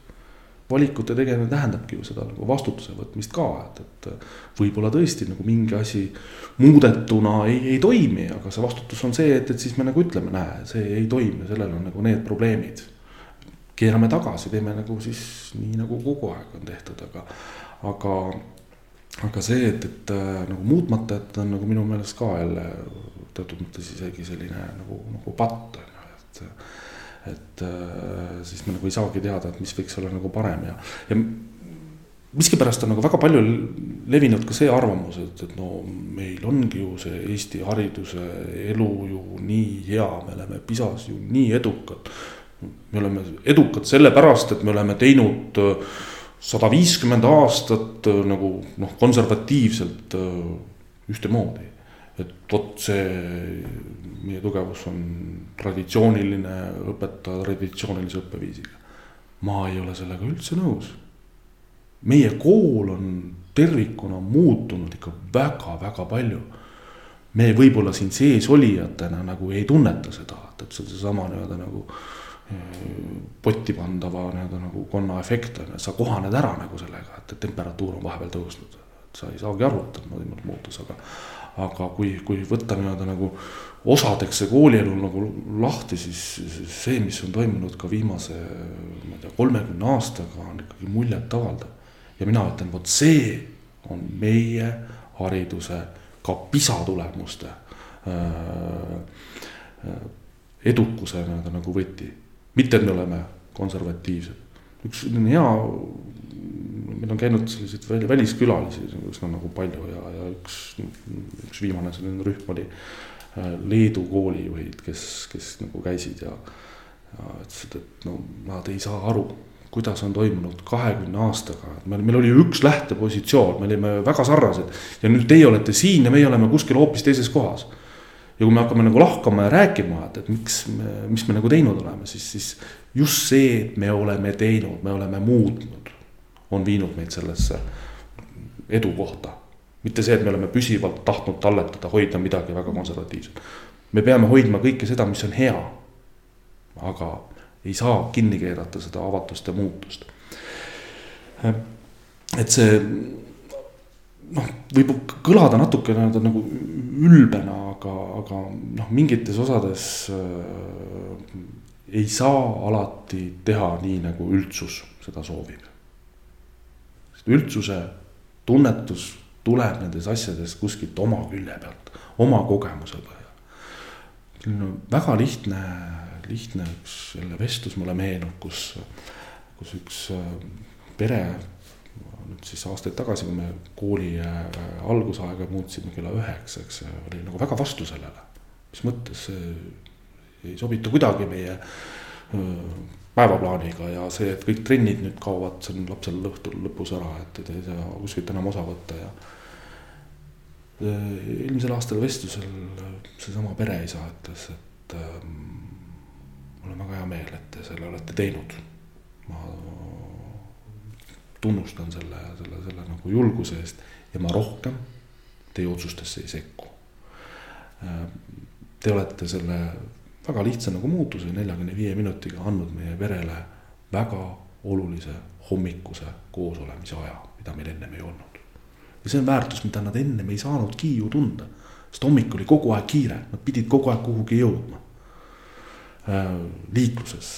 valikute tegemine tähendabki ju seda nagu vastutuse võtmist ka, et, et võib-olla tõesti nagu mingi asi muudetuna ei, ei toimi, aga see vastutus on see, et, et siis me nagu ütleme, näe, see ei toimi, sellel on nagu need probleemid keerame tagasi, teeme nagu siis nii, nagu kogu aeg on tehtud, aga, aga, aga see, et, et äh, nagu muutmata, et on nagu minu meelest ka jälle teatud mõttes isegi selline nagu, nagu patt on ju, et. et äh, siis me nagu ei saagi teada, et mis võiks olla nagu parem ja, ja miskipärast on nagu väga palju levinud ka see arvamus, et, et no meil ongi ju see Eesti hariduse elu ju nii hea, me oleme PISA-s ju nii edukad me oleme edukad sellepärast, et me oleme teinud äh, sada viiskümmend aastat äh, nagu noh, konservatiivselt äh, ühtemoodi. et vot see meie tugevus on traditsiooniline õpetaja traditsioonilise õppeviisiga. ma ei ole sellega üldse nõus. meie kool on tervikuna muutunud ikka väga-väga palju. me võib-olla siin sees olijatena nagu ei tunneta seda, et, et seesama nii-öelda nagu potti pandava nii-öelda nagu konnaefekt on ju, sa kohaned ära nagu sellega, et, temperatuur on vahepeal tõusnud. et sa ei saagi aru, et on toimunud muutus, aga, aga kui, kui võtta nii-öelda nagu osadeks see koolielu nagu lahti, siis see, mis on toimunud ka viimase, ma ei tea, kolmekümne aastaga on ikkagi muljetavaldav. ja mina ütlen, vot see on meie hariduse ka PISA tulemuste äh, äh edukuse nii-öelda nagu võti mitte, et me oleme konservatiivsed. üks hea, meil on käinud selliseid väliskülalisi üsna nagu palju ja, ja üks, üks viimane selline rühm oli äh, Leedu koolijuhid, kes, kes nagu käisid ja, ja ütlesid, et no nad ei saa aru, kuidas on toimunud kahekümne aastaga, et meil, meil oli üks lähtepositsioon, me olime väga sarnased. Ja nüüd teie olete siin ja meie oleme kuskil hoopis teises kohas ja kui me hakkame nagu lahkama ja rääkima, et, et miks mis me nagu teinud oleme, siis, siis just see, et me oleme teinud, me oleme muutnud, on viinud meid sellesse edu kohta. mitte see, et me oleme püsivalt tahtnud talletada, hoida midagi väga konservatiivset. me peame hoidma kõike seda, mis on hea. aga ei saa kinni keerata seda avatust ja muutust. et see noh, võib kõlada natuke nii-öelda nagu ülbena, aga, aga noh, mingites osades äh, ei saa alati teha nii, nagu üldsus seda soovib. üldsuse tunnetus tuleb nendes asjades kuskilt oma külje pealt, oma kogemuse põhjal. selline väga lihtne, lihtne üks jälle vestlus mulle meenub, kus, kus üks äh, pere nüüd siis aastaid tagasi, kui me kooli äh, algusaega muutsime kella üheksaks, oli nagu väga vastu sellele. mis mõttes ei sobitu kuidagi meie äh, päevaplaaniga ja see, et kõik trennid nüüd kaovad, see on lapsel õhtul lõpus ära, et ei saa kuskilt enam osa võtta ja. Äh, eelmisel aastal vestlusel seesama pereisa ütles, et ähm, mul on väga hea meel, et te selle olete teinud. ma tunnustan selle, selle, selle nagu julguse eest ja ma rohkem teie otsustesse ei sekku. Te olete selle väga lihtsa nagu muutuse neljakümne viie minutiga andnud meie perele väga olulise hommikuse koosolemise aja, mida meil ennem ei olnud. ja see on väärtus, mida nad ennem ei saanudki ju tunda, sest hommik oli kogu aeg kiire, nad pidid kogu aeg kuhugi jõudma liikluses,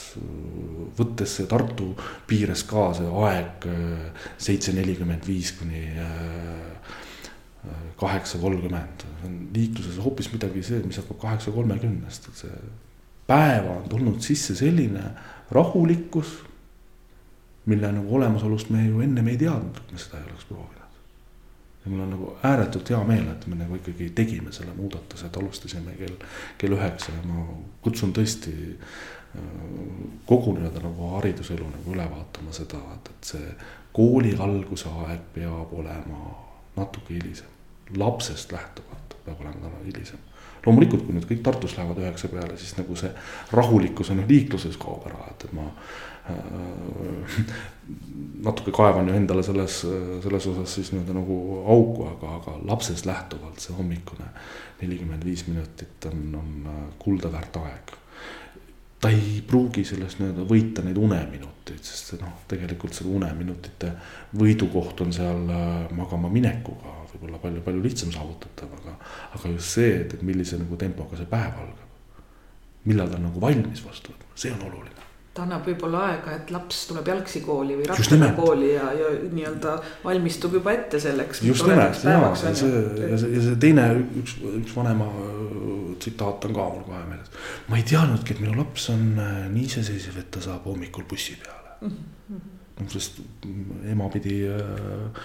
võttes Tartu piires ka see aeg äh, seitse nelikümmend viis kuni äh, kaheksa kolmkümmend. liikluses hoopis midagi see, mis hakkab kaheksa kolmekümnest, et see päeva on tulnud sisse selline rahulikkus, mille nagu olemasolust me ju ennem ei teadnud, et me seda ei oleks proovinud ja mul on nagu ääretult hea meel, et me nagu ikkagi tegime selle muudatuse, et alustasime kell, kell üheksa ja ma kutsun tõesti äh, kogu nii-öelda nagu hariduselu nagu üle vaatama seda, et, et see kooli alguse aeg peab olema natuke hilisem. lapsest lähtuvalt peab olema täna hilisem. loomulikult, kui nüüd kõik Tartus lähevad üheksa peale, siis nagu see rahulikkus on ju liikluses kaob ära, et, et ma Äh, natuke kaevan ju endale selles, selles osas siis nii-öelda nagu auku, aga, aga lapsest lähtuvalt see hommikune nelikümmend viis minutit on, on äh, kuldaväärt aeg. ta ei pruugi sellest nii-öelda võita neid uneminuteid, sest noh, tegelikult see uneminutite võidukoht on seal äh, magama minekuga võib-olla palju-palju lihtsam saavutatav, aga, aga just see, et millise nagu tempoga see päev algab. millal ta on nagu valmis vastu võtma, see on oluline ta annab võib-olla aega, et laps tuleb jalgsi kooli või rattaga kooli ja, ja nii-öelda valmistub juba ette selleks. just nimelt ja, see, ja see, ja see teine üks, üks vanema äh, tsitaat on ka mul kohe meeles. ma ei teadnudki, et minu laps on äh, nii iseseisev, et ta saab hommikul bussi peale mm. -hmm sest ema pidi äh,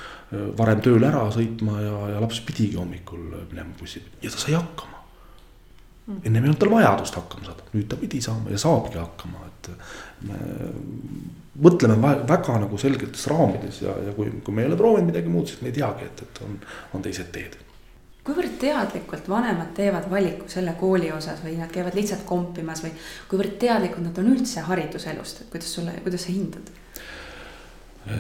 varem tööle ära sõitma ja, ja laps pidigi hommikul minema bussi ja ta sai hakkama Mm. Ennem ei olnud tal vajadust hakkama saada, nüüd ta pidi saama ja saabki hakkama, et me mõtleme väga nagu selgetes raamides ja, ja kui, kui me ei ole proovinud midagi muud, siis me ei teagi, et, et on, on teised teed. kuivõrd teadlikult vanemad teevad valiku selle kooli osas või nad käivad lihtsalt kompimas või kuivõrd teadlikud nad on üldse hariduselust, et kuidas sulle, kuidas sa hindad?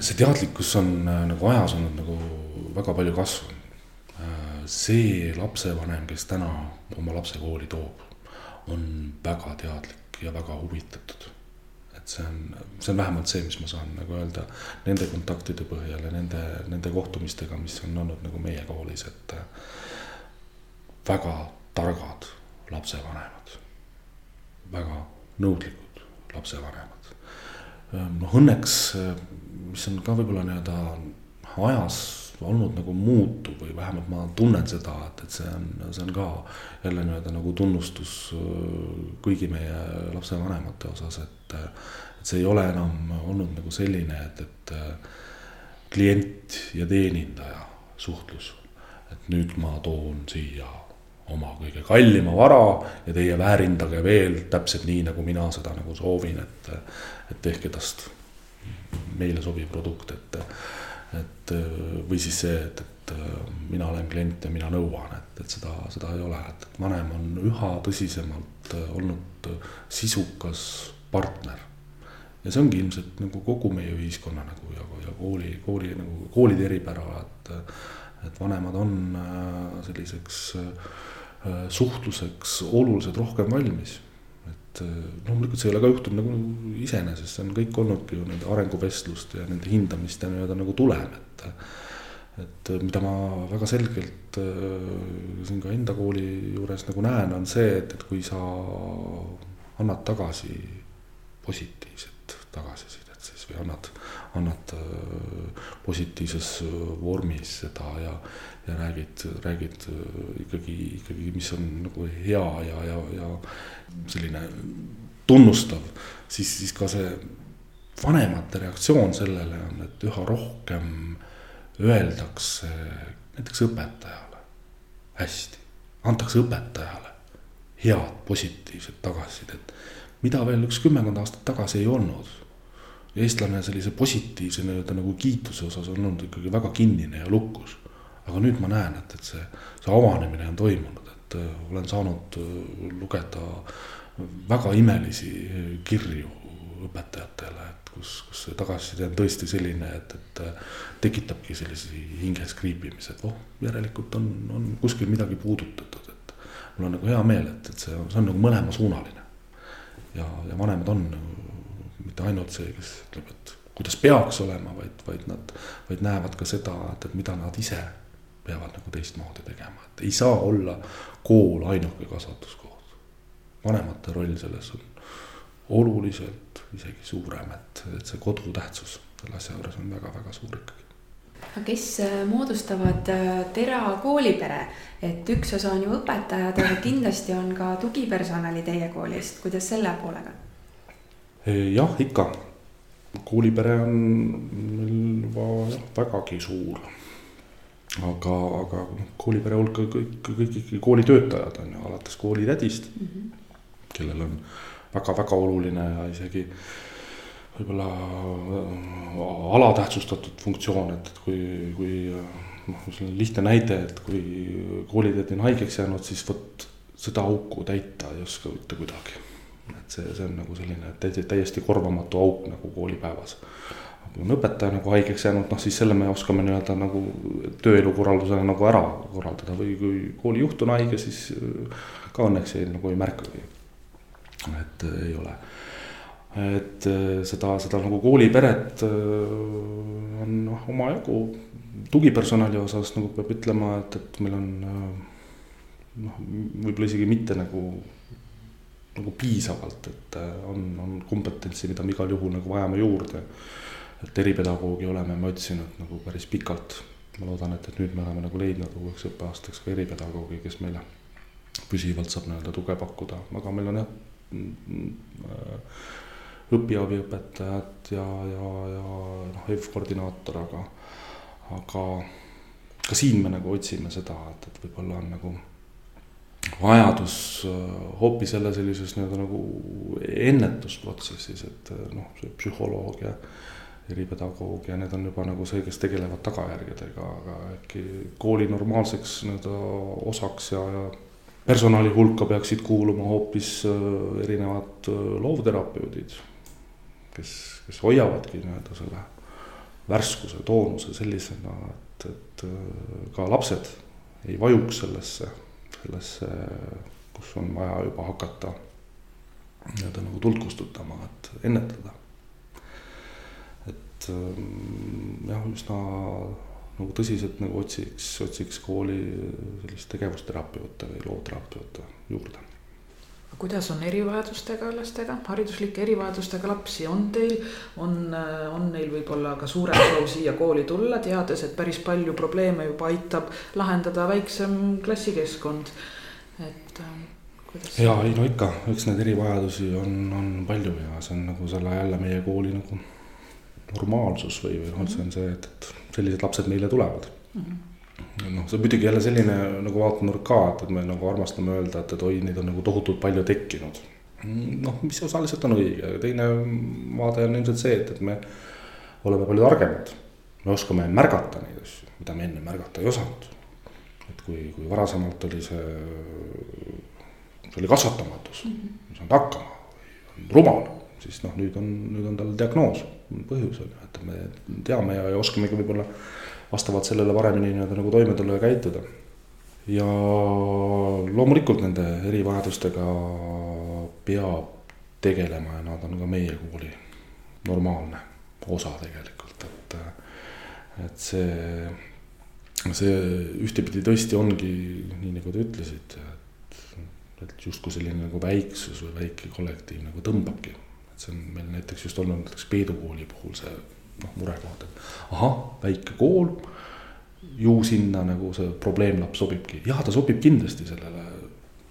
see teadlikkus on äh, nagu ajas olnud nagu väga palju kasvanud see lapsevanem, kes täna oma lapse kooli toob, on väga teadlik ja väga huvitatud. et see on, see on vähemalt see, mis ma saan nagu öelda nende kontaktide põhjal ja nende, nende kohtumistega, mis on olnud nagu meie koolis, et väga targad lapsevanemad, väga nõudlikud lapsevanemad. noh, õnneks, mis on ka võib-olla nii-öelda ajas olnud nagu muutub või vähemalt ma tunnen seda, et, et see on, see on ka jälle nii-öelda nagu tunnustus äh, kõigi meie lapsevanemate osas, et. et see ei ole enam olnud nagu selline, et, et äh, klient ja teenindaja suhtlus. et nüüd ma toon siia oma kõige kallima vara ja teie väärindage veel täpselt nii, nagu mina seda nagu soovin, et, et tehke tast meile sobiv produkt, et et äh, või siis see, et, et äh, mina olen klient ja mina nõuan, et, et seda, seda ei ole, et vanem on üha tõsisemalt äh, olnud sisukas partner. ja see ongi ilmselt nagu kogu meie ühiskonna nagu ja, ja kooli, kooli nagu koolide eripära, et, et vanemad on selliseks suhtluseks oluliselt rohkem valmis et eh, loomulikult see ei ole ka juhtunud nagu iseenesest, see on kõik olnudki ju nende arenguvestluste ja nende hindamiste nii-öelda nagu tulem, et. et mida ma väga selgelt siin ka enda kooli juures nagu näen, on see, et, et kui sa annad tagasi positiivset tagasisidet siis või annad, annad positiivses vormis seda ja, ja räägid, räägid ikkagi, ikkagi, mis on nagu hea ja, ja, ja selline tunnustav, siis, siis ka see vanemate reaktsioon sellele on, et üha rohkem öeldakse näiteks õpetajale hästi, antakse õpetajale head positiivset tagasisidet, mida veel üks kümmekond aastat tagasi ei olnud. Eestlane sellise positiivse nii-öelda nagu kiituse osas on olnud ikkagi väga kinnine ja lukus. aga nüüd ma näen, et, et see, see avanemine on toimunud, et äh, olen saanud äh, lugeda väga imelisi kirju õpetajatele, et kus, kus see tagasiside on tõesti selline, et, et äh, tekitabki sellise hinges kriipimise, et oh, järelikult on, on kuskil midagi puudutatud, et mul on nagu hea meel, et, et see on, see on nagu mõlemasuunaline. ja, ja vanemad on nagu mitte ainult see, kes ütleb, et kuidas peaks olema, vaid, vaid nad, vaid näevad ka seda, et, et mida nad ise peavad nagu teistmoodi tegema, et ei saa olla kool ainuke kasvatuskoht. vanemate roll selles on oluliselt isegi suurem, et, et see kodu tähtsus selle asja juures on väga-väga suur ikkagi. aga kes äh, moodustavad äh, Tera koolipere, et üks osa on ju õpetajad, aga kindlasti on ka tugipersonali teie koolist, kuidas selle poolega? Jah, ikka. koolipere on meil juba jah, vägagi suur. aga, aga noh, koolipere hulka kõik, kõik ikkagi koolitöötajad on ju, alates koolitädist mm, -hmm. kellel on väga-väga oluline ja isegi võib-olla äh, alatähtsustatud funktsioon, et, et kui, kui noh, selline lihtne näide, et kui koolitädi on haigeks jäänud, siis vot seda auku täita ei oska mitte kuidagi. Et see, see on nagu selline täiesti, korvamatu auk nagu koolipäevas. kui on õpetaja nagu haigeks jäänud, noh siis selle me oskame nii-öelda nagu tööelu korraldusena nagu ära korraldada või kui koolijuht on haige, siis ka õnneks ei, nagu ei märkagi et äh, ei ole. et äh, seda, seda nagu kooliperet äh, on noh, omajagu tugipersonali osas nagu peab ütlema, et, et meil on noh, võib-olla isegi mitte nagu, nagu piisavalt, et on, on kompetentsi, mida me igal juhul nagu vajame juurde. et eripedagoogi oleme me otsinud nagu päris pikalt. ma loodan, et, et nüüd me oleme nagu leidnud uueks õppeaastaks ka eripedagoogi, kes meile püsivalt saab nii-öelda tuge pakkuda, aga meil on jah õpiabiõpetajat ja, ja, ja noh, EV-koordinaator, aga, aga ka siin me nagu otsime seda, et, et võib-olla on nagu vajadus äh, hoopis jälle sellises nii-öelda nagu ennetusprotsessis, et äh, noh, see psühholoog ja eripedagoog ja need on juba nagu see, kes tegelevad tagajärgedega, aga äkki kooli normaalseks nii-öelda osaks ja, ja personali hulka peaksid kuuluma hoopis äh, erinevad loovterapeudid, kes, kes hoiavadki nii-öelda selle värskuse, toonuse sellisena, et, et ka lapsed ei vajuks sellesse, sellesse, kus on vaja juba hakata nii-öelda nagu tuld kustutama, et ennetada. et jah, üsna nagu tõsiselt nagu otsiks, otsiks kooli sellist tegevusterapeute või loovterapeute juurde. Kuidas on erivajadustega lastega, hariduslike erivajadustega lapsi on teil, on, on neil võib-olla ka suurem soov siia kooli tulla, teades, et päris palju probleeme juba aitab lahendada väiksem klassikeskkond, et äh, kuidas? ja ei no ikka, eks neid erivajadusi on, on palju ja see on nagu selle jälle meie kooli nagu normaalsus või, või noh, see on see, et, et sellised lapsed meile tulevad mm. -hmm. Noh, see on muidugi jälle selline nagu vaatenurk ka, et, et me nagu armastame öelda, et, et oi, neid on nagu tohutult palju tekkinud. noh, mis osaliselt on õige, teine vaade on ilmselt see, et, et me oleme palju targemad. me oskame märgata neid asju, mida me enne märgata ei osanud. et kui, kui varasemalt oli see, see oli kasvatamatus mm, -hmm. ei saanud hakkama, rumal, siis noh, nüüd on, nüüd on tal diagnoos põhjus on ju, et me teame ja, ja oskamegi võib-olla vastavalt sellele paremini nii-öelda nagu toime tulla ja käituda. ja loomulikult nende erivajadustega peab tegelema ja nad on ka meie kooli normaalne osa tegelikult, et, et see see ühtepidi tõesti ongi nii, nagu te ütlesite, et, et justkui selline nagu väiksus või väike kollektiiv nagu tõmbabki. et see on meil näiteks just olnud näiteks Peedu kooli puhul see noh, murekoht, et ahah, väike kool, ju sinna nagu see probleemlaps sobibki, jah, ta sobib kindlasti sellele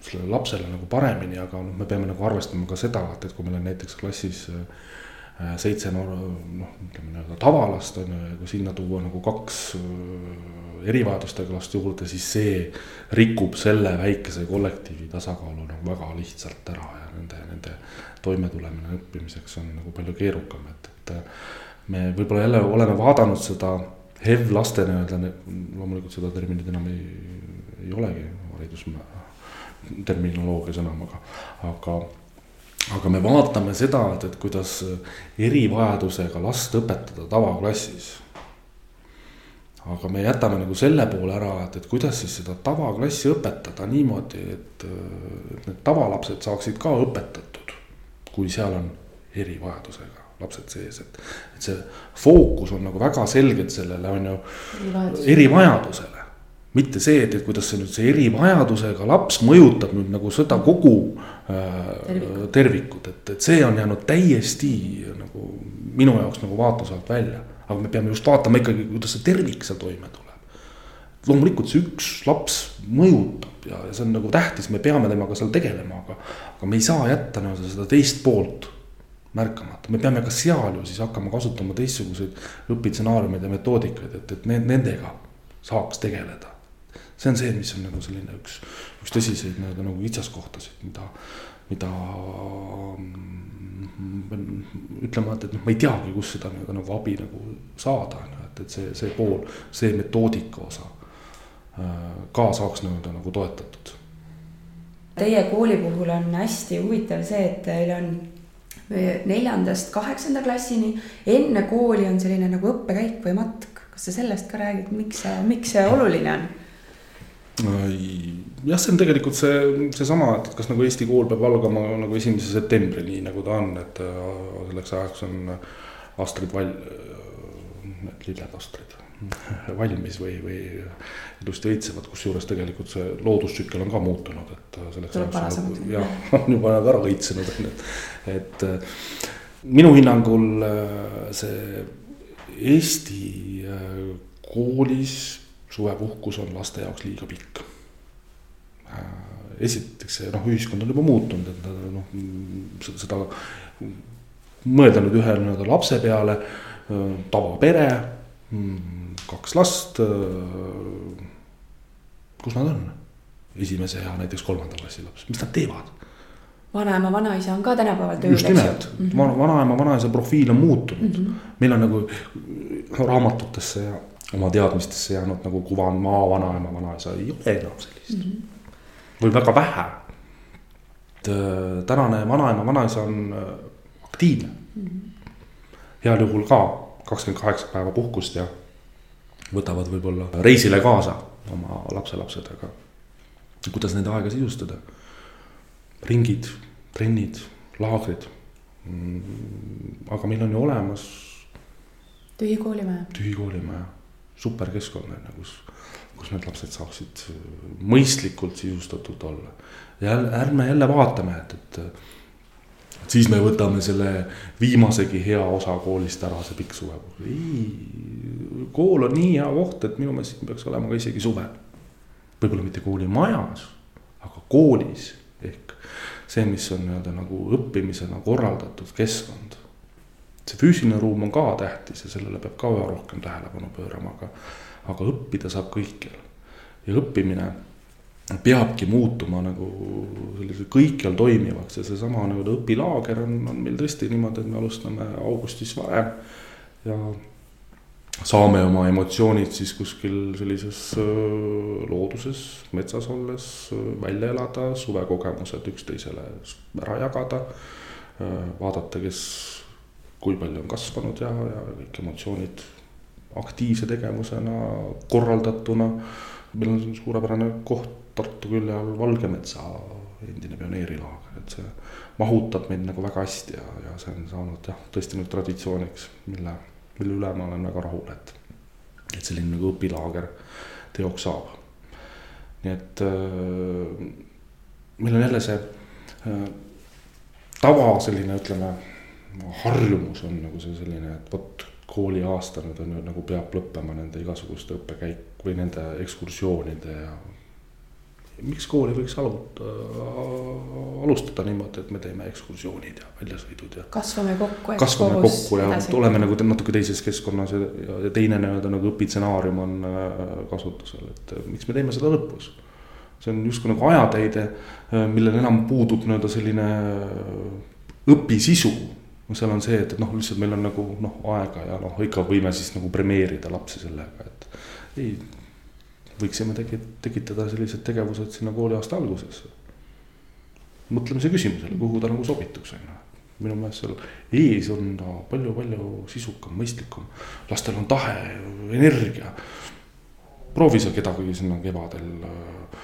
sellele lapsele nagu paremini, aga noh, me peame nagu arvestama ka seda, et, et kui meil on näiteks klassis äh, seitse noor, noh, ütleme nii-öelda tavalast on ju, ja kui sinna tuua nagu kaks äh, erivajadustega last juurde, siis see rikub selle väikese kollektiivi tasakaalu nagu väga lihtsalt ära ja nende, nende toimetulemine õppimiseks on nagu palju keerukam, et, et. Me võib-olla jälle oleme vaadanud seda HEV laste nii-öelda, loomulikult seda terminit enam ei, ei olegi haridus terminoloogias enam, aga, aga aga me vaatame seda, et, et kuidas erivajadusega last õpetada tavaklassis. aga me jätame nagu selle poole ära, et, et kuidas siis seda tavaklassi õpetada niimoodi, et, et need tavalapsed saaksid ka õpetatud, kui seal on erivajadusega lapsed sees, et, et see fookus on nagu väga selgelt sellele on ju erivajadusele mitte see, et, et kuidas see nüüd see erivajadusega laps mõjutab nüüd nagu seda kogu äh, tervikut, et, et see on jäänud täiesti nagu minu jaoks nagu vaatluse alt välja. aga me peame just vaatama ikkagi, kuidas see tervik seal toime tuleb. loomulikult see üks laps mõjutab ja, ja see on nagu tähtis, me peame temaga seal tegelema, aga, aga me ei saa jätta nii-öelda seda teist poolt märkamata, me peame ka seal ju siis hakkama kasutama teistsuguseid õpitsenaariumeid ja metoodikaid, et, et need, nendega saaks tegeleda see on see, mis on nagu selline üks, üks tõsiseid nii-öelda nagu kitsaskohtasid, mida, mida mm, ütlema, et, et noh, ma ei teagi, kus seda nii-öelda nagu abi nagu saada, on ju, et, et see, see pool, see metoodika osa äh, ka saaks nii-öelda nagu toetatud. Teie kooli puhul on hästi huvitav see, et teil on neljandast kaheksanda klassini, enne kooli on selline nagu õppekäik või matk, kas sa sellest ka räägid, miks see, miks see oluline on? jah, see on tegelikult see, seesama, et kas nagu Eesti kool peab algama nagu esimese septembri, nii nagu ta on, et äh, selleks ajaks on astrid val-, need lilledastrid [LAUGHS] valmis või, või ilusti õitsevad, kusjuures tegelikult see loodustsükkel on ka muutunud, et äh, selleks ajaks on nagu, jah, [LAUGHS] on juba nagu ära õitsenud, on ju, et, et äh, minu hinnangul see Eesti koolis suvepuhkus on laste jaoks liiga pikk. Äh, esiteks see noh, ühiskond on juba muutunud, et noh, seda mõelda nüüd ühe nii-öelda lapse peale, äh, tavapere, mm, kaks last. Äh, kus nad on? esimese ja näiteks kolmanda klassi laps, mis nad teevad? vanaema, vanaisa on ka tänapäeval tööl. just nimelt mm -hmm., vanaema, vanaisa profiil on muutunud mm, -hmm. meil on nagu raamatutesse ja oma teadmistesse jäänud nagu kuvand maa vanaema, vanaisa, ei ole enam sellist mm. -hmm. või väga vähe. et äh, tänane vanaema, vanaisa on äh, aktiivne mm. -hmm. heal juhul ka kakskümmend kaheksa päeva puhkust ja võtavad võib-olla reisile kaasa oma lapselapsed, aga kuidas nende aega sisustada? ringid, trennid, laagrid. Mm, aga meil on ju olemas. tühi koolimaja. tühi koolimaja superkeskkond on ju, kus, kus need lapsed saaksid mõistlikult sisustatud olla. ja ärme jälle vaatame, et, et, et siis me võtame selle viimasegi hea osa koolist ära, see pikk suvepuhkus. ei, kool on nii hea koht, et minu meelest siin peaks olema ka isegi suvel. võib-olla mitte koolimajas, aga koolis ehk see, mis on nii-öelda nagu õppimisena korraldatud keskkond see füüsiline ruum on ka tähtis ja sellele peab ka rohkem tähelepanu pöörama, aga, aga õppida saab kõikjal. ja õppimine peabki muutuma nagu sellise kõikjal toimivaks ja seesama nii-öelda õpilaager on, on meil tõesti niimoodi, et me alustame augustis varem. ja saame oma emotsioonid siis kuskil sellises looduses, metsas olles välja elada, suvekogemused üksteisele ära jagada. vaadata, kes kui palju on kasvanud ja, ja kõik emotsioonid aktiivse tegevusena korraldatuna. meil on suurepärane koht Tartu külje all Valgemetsa endine pioneerilaager, et see mahutab meid nagu väga hästi ja, ja see on saanud jah, tõesti nüüd traditsiooniks, mille, mille üle ma olen väga rahul, et. et selline nagu õpilaager teoks saab. nii et äh, meil on jälle see äh, tava selline, ütleme, harjumus on nagu see selline, et vot kooliaasta nüüd on ju nagu peab lõppema nende igasuguste õppekäik või nende ekskursioonide ja miks kooli võiks aluta, alustada niimoodi, et me teeme ekskursioonid ja väljasõidud ja. kasvame kokku. kasvame kokku ja edasi. oleme nagu natuke teises keskkonnas ja, ja teine nii-öelda nagu õpitsenaarium on äh, kasutusel, et äh, miks me teeme seda lõpus. see on justkui nagu ajatäide, äh, millel enam puudub nii-öelda selline õpisisu. seal on see, et, et noh, lihtsalt meil on nagu noh, aega ja noh, ikka võime siis nagu premeerida lapsi sellega, et ei võiksime tegi-, tekitada sellised tegevused sinna kooliaasta algusesse. mõtlemise küsimusele, kuhu ta nagu sobituks, on ju. minu meelest seal ees on ta palju-palju sisukam, mõistlikum. lastel on tahe, energia. proovi sa kedagi sinna kevadel äh,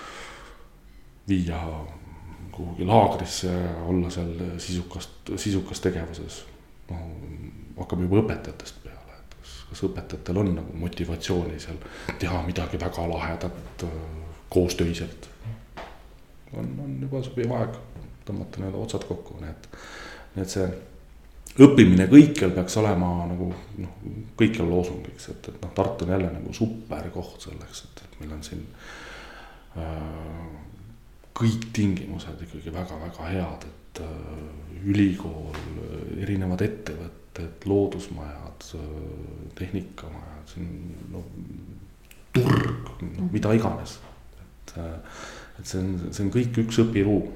viia kuhugi laagrisse olla seal sisukast, sisukas tegevuses. noh, hakkame juba õpetajatest peale kas õpetajatel on nagu motivatsiooni seal teha midagi väga lahedat äh, koostöiselt. on, on juba sobiv aeg tõmmata nii-öelda otsad kokku, nii et, nii et see õppimine kõikjal peaks olema nagu noh, kõikjal loosungiks, et, et noh, Tartu on jälle nagu super koht selleks, et, et meil on siin äh, kõik tingimused ikkagi väga-väga head, et äh, ülikool, erinevad ettevõtted, loodusmajad, tehnikamajad, on no turg, noh mida iganes. et, et see on, see on kõik üks õpiruum.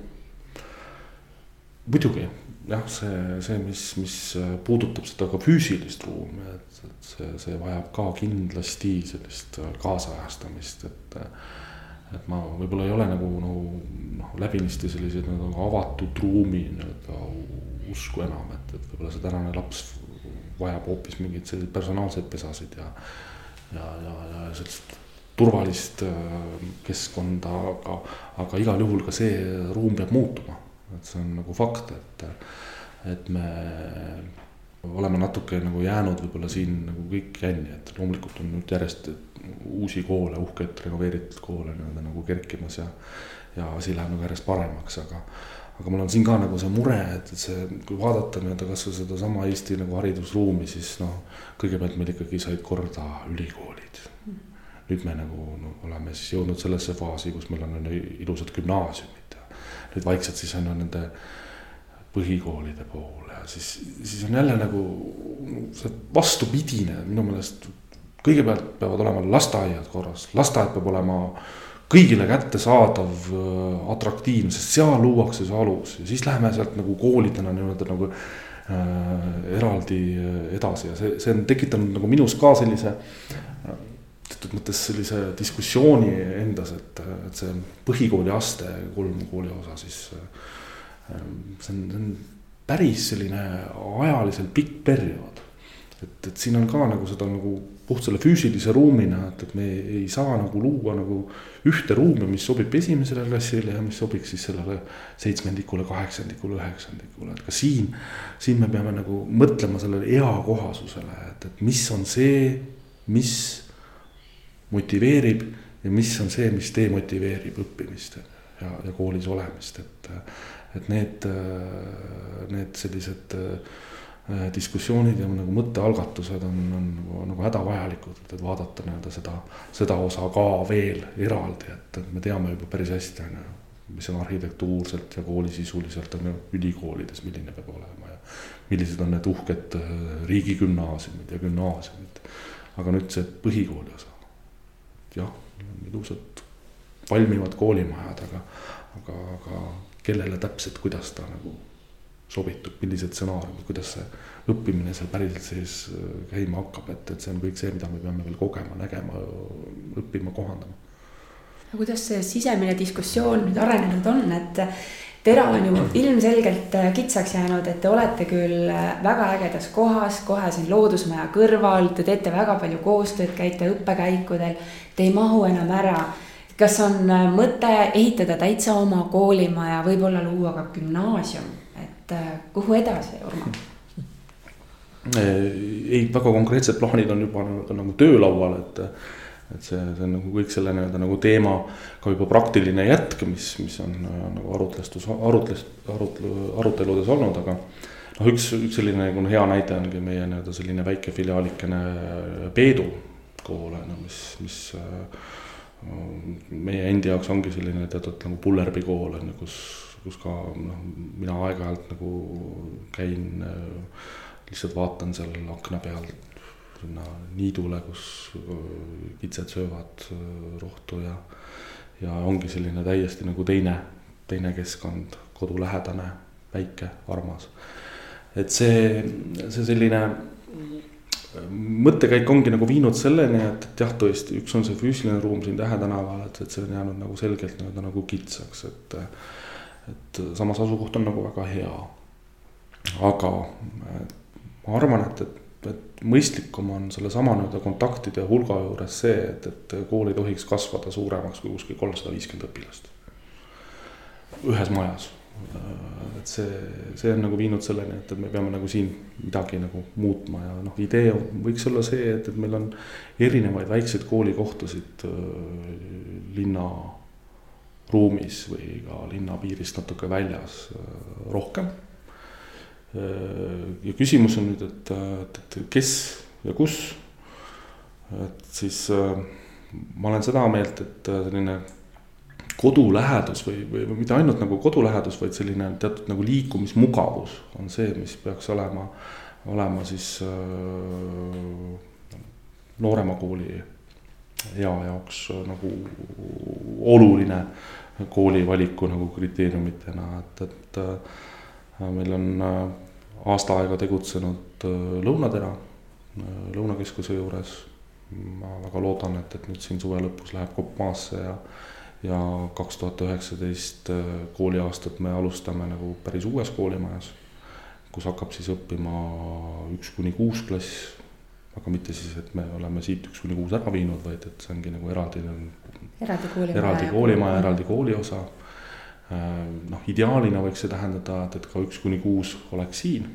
muidugi jah, see, see, mis, mis puudutab seda ka füüsilist ruumi, et, et see, see vajab ka kindlasti sellist kaasajastamist, et. et ma võib-olla ei ole nagu no noh, läbinisti selliseid nagu avatud ruumi nii-öelda usku enam, et, et võib-olla see tänane laps vajab hoopis mingeid selliseid personaalseid pesasid ja, ja, ja, ja sellist turvalist äh, keskkonda, aga, aga igal juhul ka see ruum peab muutuma. et see on nagu fakt, et, et me oleme natuke nagu jäänud võib-olla siin nagu kõik jänni, et loomulikult on nüüd järjest uusi koole, uhkeid renoveeritud koole nii-öelda nagu kerkimas ja, ja asi läheb nagu järjest paremaks, aga aga mul on siin ka nagu see mure, et, et see, kui vaadata nii-öelda kasvõi sedasama Eesti nagu haridusruumi, siis noh, kõigepealt meil ikkagi said korda ülikoolid. nüüd me nagu no, oleme siis jõudnud sellesse faasi, kus meil on ilusad gümnaasiumid ja nüüd vaikselt siis on nende põhikoolide poole ja siis, siis on jälle nagu see vastupidine minu meelest. kõigepealt peavad olema lasteaiad korras, lasteaed peab olema äh, kõigile kättesaadav, äh, atraktiivne, sest seal luuakse see alus ja siis läheme sealt nagu koolidena nii-öelda nagu äh, eraldi äh, edasi ja see, see on tekitanud nagu minus ka sellise äh, teatud mõttes sellise diskussiooni endas, et, et see põhikooli aste, kolm kooli osa siis äh,. see on, see on päris selline ajaliselt pikk periood. et, et siin on ka nagu seda nagu puht selle füüsilise ruumina, et, et me ei saa nagu luua nagu ühte ruumi, mis sobib esimesele klassile ja mis sobiks siis sellele seitsmendikule, kaheksandikule, üheksandikule, et ka siin. siin me peame nagu mõtlema sellele eakohasusele, et, et mis on see, mis motiveerib ja mis on see, mis demotiveerib õppimist ja, ja koolis olemist, et, et need, need sellised Äh, diskussioonid ja nagu mõttealgatused on, on nagu, nagu hädavajalikud, et, vaadata nii-öelda seda, seda osa ka veel eraldi, et, et me teame juba päris hästi, on ju. mis on arhitektuurselt ja koolisisuliselt on ju ülikoolides, milline peab olema ja millised on need uhked äh, riigigümnaasiumid ja gümnaasiumid. aga nüüd see põhikooli osa, jah, ilusad valmivad koolimajad, aga, aga, aga kellele täpselt, kuidas ta nagu sobitub, millised stsenaariumid, kuidas see õppimine seal päriselt sees äh, käima hakkab, et, et see on kõik see, mida me peame veel kogema, nägema, õppima, kohandama. kuidas see sisemine diskussioon nüüd arenenud on, et tera on ju ilmselgelt äh, kitsaks jäänud, et te olete küll äh, väga ägedas kohas, kohe siin loodusmaja kõrval, te teete väga palju koostööd, käite õppekäikudel, te ei mahu enam ära kas on mõte ehitada täitsa oma koolimaja, võib-olla luua ka gümnaasium? Et äh, kuhu edasi, Urmo? [LAUGHS] ei, väga konkreetsed plaanid on juba nagu, nagu töölaual, et, et see, see on nagu kõik selle nii-öelda nagu teema ka juba praktiline jätk, mis, mis on äh, nagu arutlustus, arutlus, arutlu, aruteludes olnud, aga noh, üks, üks selline nagu hea näide ongi meie nii-öelda selline väike filiaalikene Peedu kool, ju, mis, mis äh, meie endi jaoks ongi selline teatud nagu Pullerbi kool on ju, kus, kus ka noh, mina aeg-ajalt nagu käin, äh, lihtsalt vaatan seal akna peal sinna niidule, kus äh, kitsed söövad rohtu ja, ja ongi selline täiesti nagu teine, teine keskkond, kodulähedane, väike, armas. et see, see selline mõttekäik ongi nagu viinud selleni, et, et jah, tõesti, üks on see füüsiline ruum siin Tähe tänaval, et, et see on jäänud nagu selgelt nii-öelda nagu kitsaks, et. Et samas asukoht on nagu väga hea. aga ma arvan, et, et, et mõistlikum on sellesama nii-öelda kontaktide hulga juures see, et, et kool ei tohiks kasvada suuremaks kui kuskil kolmsada viiskümmend õpilast. ühes majas et see, see on nagu viinud selleni, et, et me peame nagu siin midagi nagu muutma ja noh, idee võiks olla see, et, et meil on erinevaid väikseid koolikohtasid linna ruumis või ka linna piirist natuke väljas äh, rohkem. Äh, ja küsimus on nüüd, et, et, et kes ja kus. et siis ma olen seda meelt, et selline kodulähedus või, või, mitte ainult nagu kodulähedus, vaid selline teatud nagu liikumismugavus on see, mis peaks olema, olema siis äh, noorema kooli ea jaoks nagu oluline kooli valiku nagu kriteeriumitena, et, et äh, meil on äh, aasta aega tegutsenud äh, Lõunatera äh, Lõunakeskuse juures. ma väga loodan, et, et nüüd siin suve lõpus läheb kopp maasse ja ja kaks tuhat üheksateist äh, kooliaastat me alustame nagu päris uues koolimajas, kus hakkab siis õppima üks kuni kuus klass, aga mitte siis, et me oleme siit üks kuni kuus ära viinud, vaid et see ongi nagu eraldi, eraldi koolimaja, eraldi koolimaja, eraldi kooliosa. Äh, noh, ideaalina võiks see tähendada, et, et ka üks kuni kuus oleks siin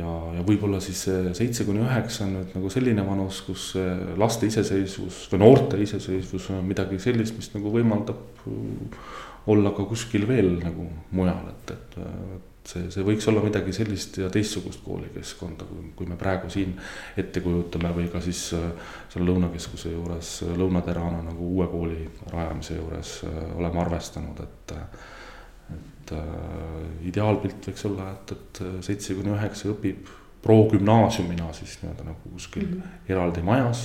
ja, ja võib-olla siis seitse kuni üheksa on nüüd nagu selline vanus, kus laste iseseisvus või noorte iseseisvus on midagi sellist, mis nagu võimaldab olla ka kuskil veel nagu mujal, et, et see, see võiks olla midagi sellist ja teistsugust koolikeskkonda, kui, kui me praegu siin ette kujutame või ka siis selle Lõunakeskuse juures Lõunaterana nagu uue kooli rajamise juures oleme arvestanud, et et äh, ideaalpilt võiks olla, et, et seitse kuni üheksa õpib progümnaasiumina siis nii-öelda nagu kuskil mm -hmm. eraldi majas,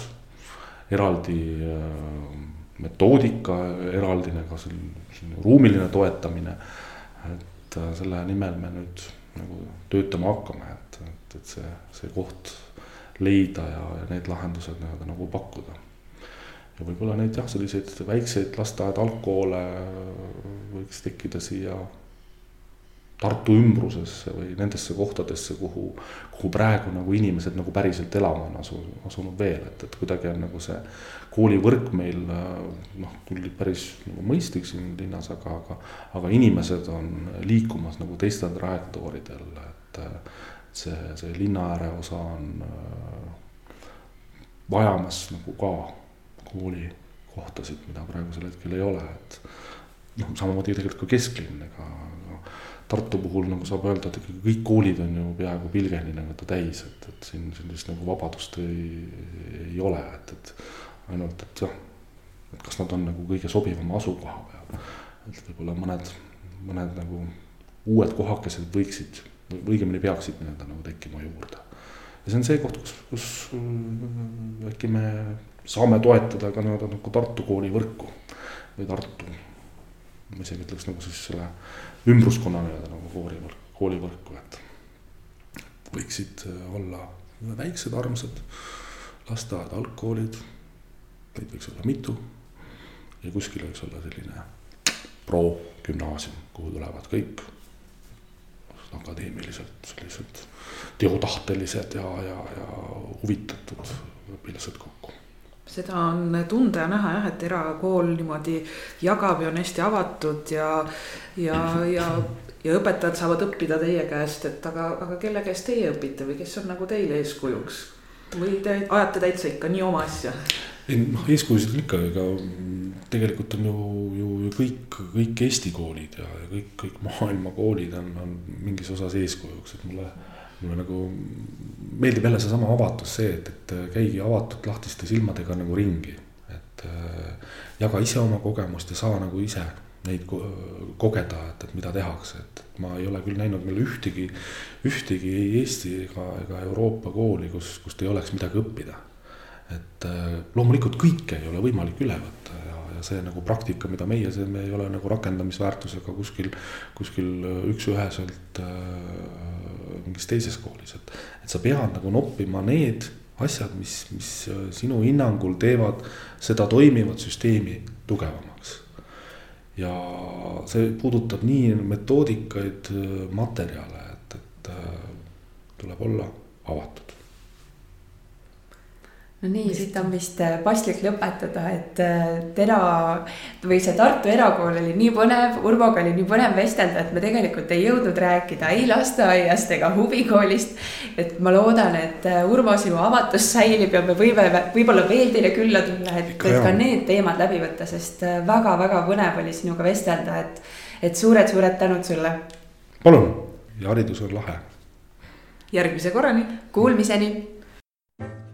eraldi äh, metoodika, eraldi nagu selline ruumiline toetamine. et äh, selle nimel me nüüd nagu töötama hakkame, et, et, et see, see koht leida ja, ja need lahendused nii-öelda nagu pakkuda. Ja võib-olla neid jah, selliseid väikseid lasteaed, algkoole võiks tekkida siia Tartu ümbrusesse või nendesse kohtadesse, kuhu, kuhu praegu nagu inimesed nagu päriselt elama on asu, asunud veel, et, et kuidagi on nagu see koolivõrk meil noh, küll päris nagu mõistlik siin linnas, aga, aga, aga inimesed on liikumas nagu teistel trajektooridel, et see, see linna ääre osa on vajamas nagu ka koolikohtasid, mida praegusel hetkel ei ole, et noh, samamoodi tegelikult ka kesklinn, ega Tartu puhul nagu saab öelda, et ikkagi kõik koolid on ju peaaegu pilgeni nagu täis, et, et siin sellist nagu vabadust ei, ei ole, et, et ainult, et jah, et kas nad on nagu kõige sobivama asukoha peal. et võib-olla mõned, mõned nagu uued kohakesed võiksid või õigemini peaksid nii-öelda nagu tekkima juurde. ja see on see koht, kus, kus äkki me saame toetada ka nii-öelda nagu Tartu kooli võrku või Tartu, ma isegi ütleks nagu siis selle ümbruskonna nii-öelda nagu koolivõrk, koolivõrku, et võiksid äh, olla väiksed armsad lasteaed, algkoolid, neid võiks olla mitu. Ja kuskil võiks olla selline pro-gümnaasium, kuhu tulevad kõik akadeemiliselt sellised teotahtelised ja, ja, ja huvitatud õpilased kokku seda on tunda ja näha jah, et erakool niimoodi jagab ja on hästi avatud ja, ja, ja, ja õpetajad saavad õppida teie käest, et aga, aga kelle käest teie õpite või kes on nagu teile eeskujuks? või te ajate täitsa ikka nii oma asja? ei noh, eeskujusid on ikka, ega tegelikult on ju, ju, ju kõik, kõik Eesti koolid ja, ja kõik, kõik maailma koolid on, on mingis osas eeskujuks, et mulle, mulle nagu meeldib jälle seesama avatus, see, et, et käigi avatud lahtiste silmadega nagu ringi. et äh, jaga ise oma kogemust ja saa nagu ise neid kogeda, et, et mida tehakse, et ma ei ole küll näinud meil ühtegi, ühtegi ei Eesti ega, ega Euroopa kooli, kus, kust ei oleks midagi õppida et äh, loomulikult kõike ei ole võimalik üle võtta ja see nagu praktika, mida meie, see me ei ole nagu rakendamisväärtusega kuskil, kuskil äh, üks-üheselt äh, mingis teises koolis, et. et sa pead nagu noppima need asjad, mis, mis äh, sinu hinnangul teevad seda toimivat süsteemi tugevamaks. ja see puudutab nii metoodikaid, materjale, et, et tuleb olla avatud no nii, siit on vist äh, paslik lõpetada, et äh, Tera või see Tartu Erakool oli nii põnev, Urmoga oli nii põnev vestelda, et me tegelikult ei jõudnud rääkida ei lasteaiast ega huvikoolist. et ma loodan, et äh, Urmo, sinu avatus säilib ja me võime võib-olla veel teile külla tulla, et, et ka need teemad läbi võtta, sest väga-väga põnev oli sinuga vestelda, et, et suured-suured tänud sulle. palun ja haridus on lahe. järgmise korrani. Kuulmiseni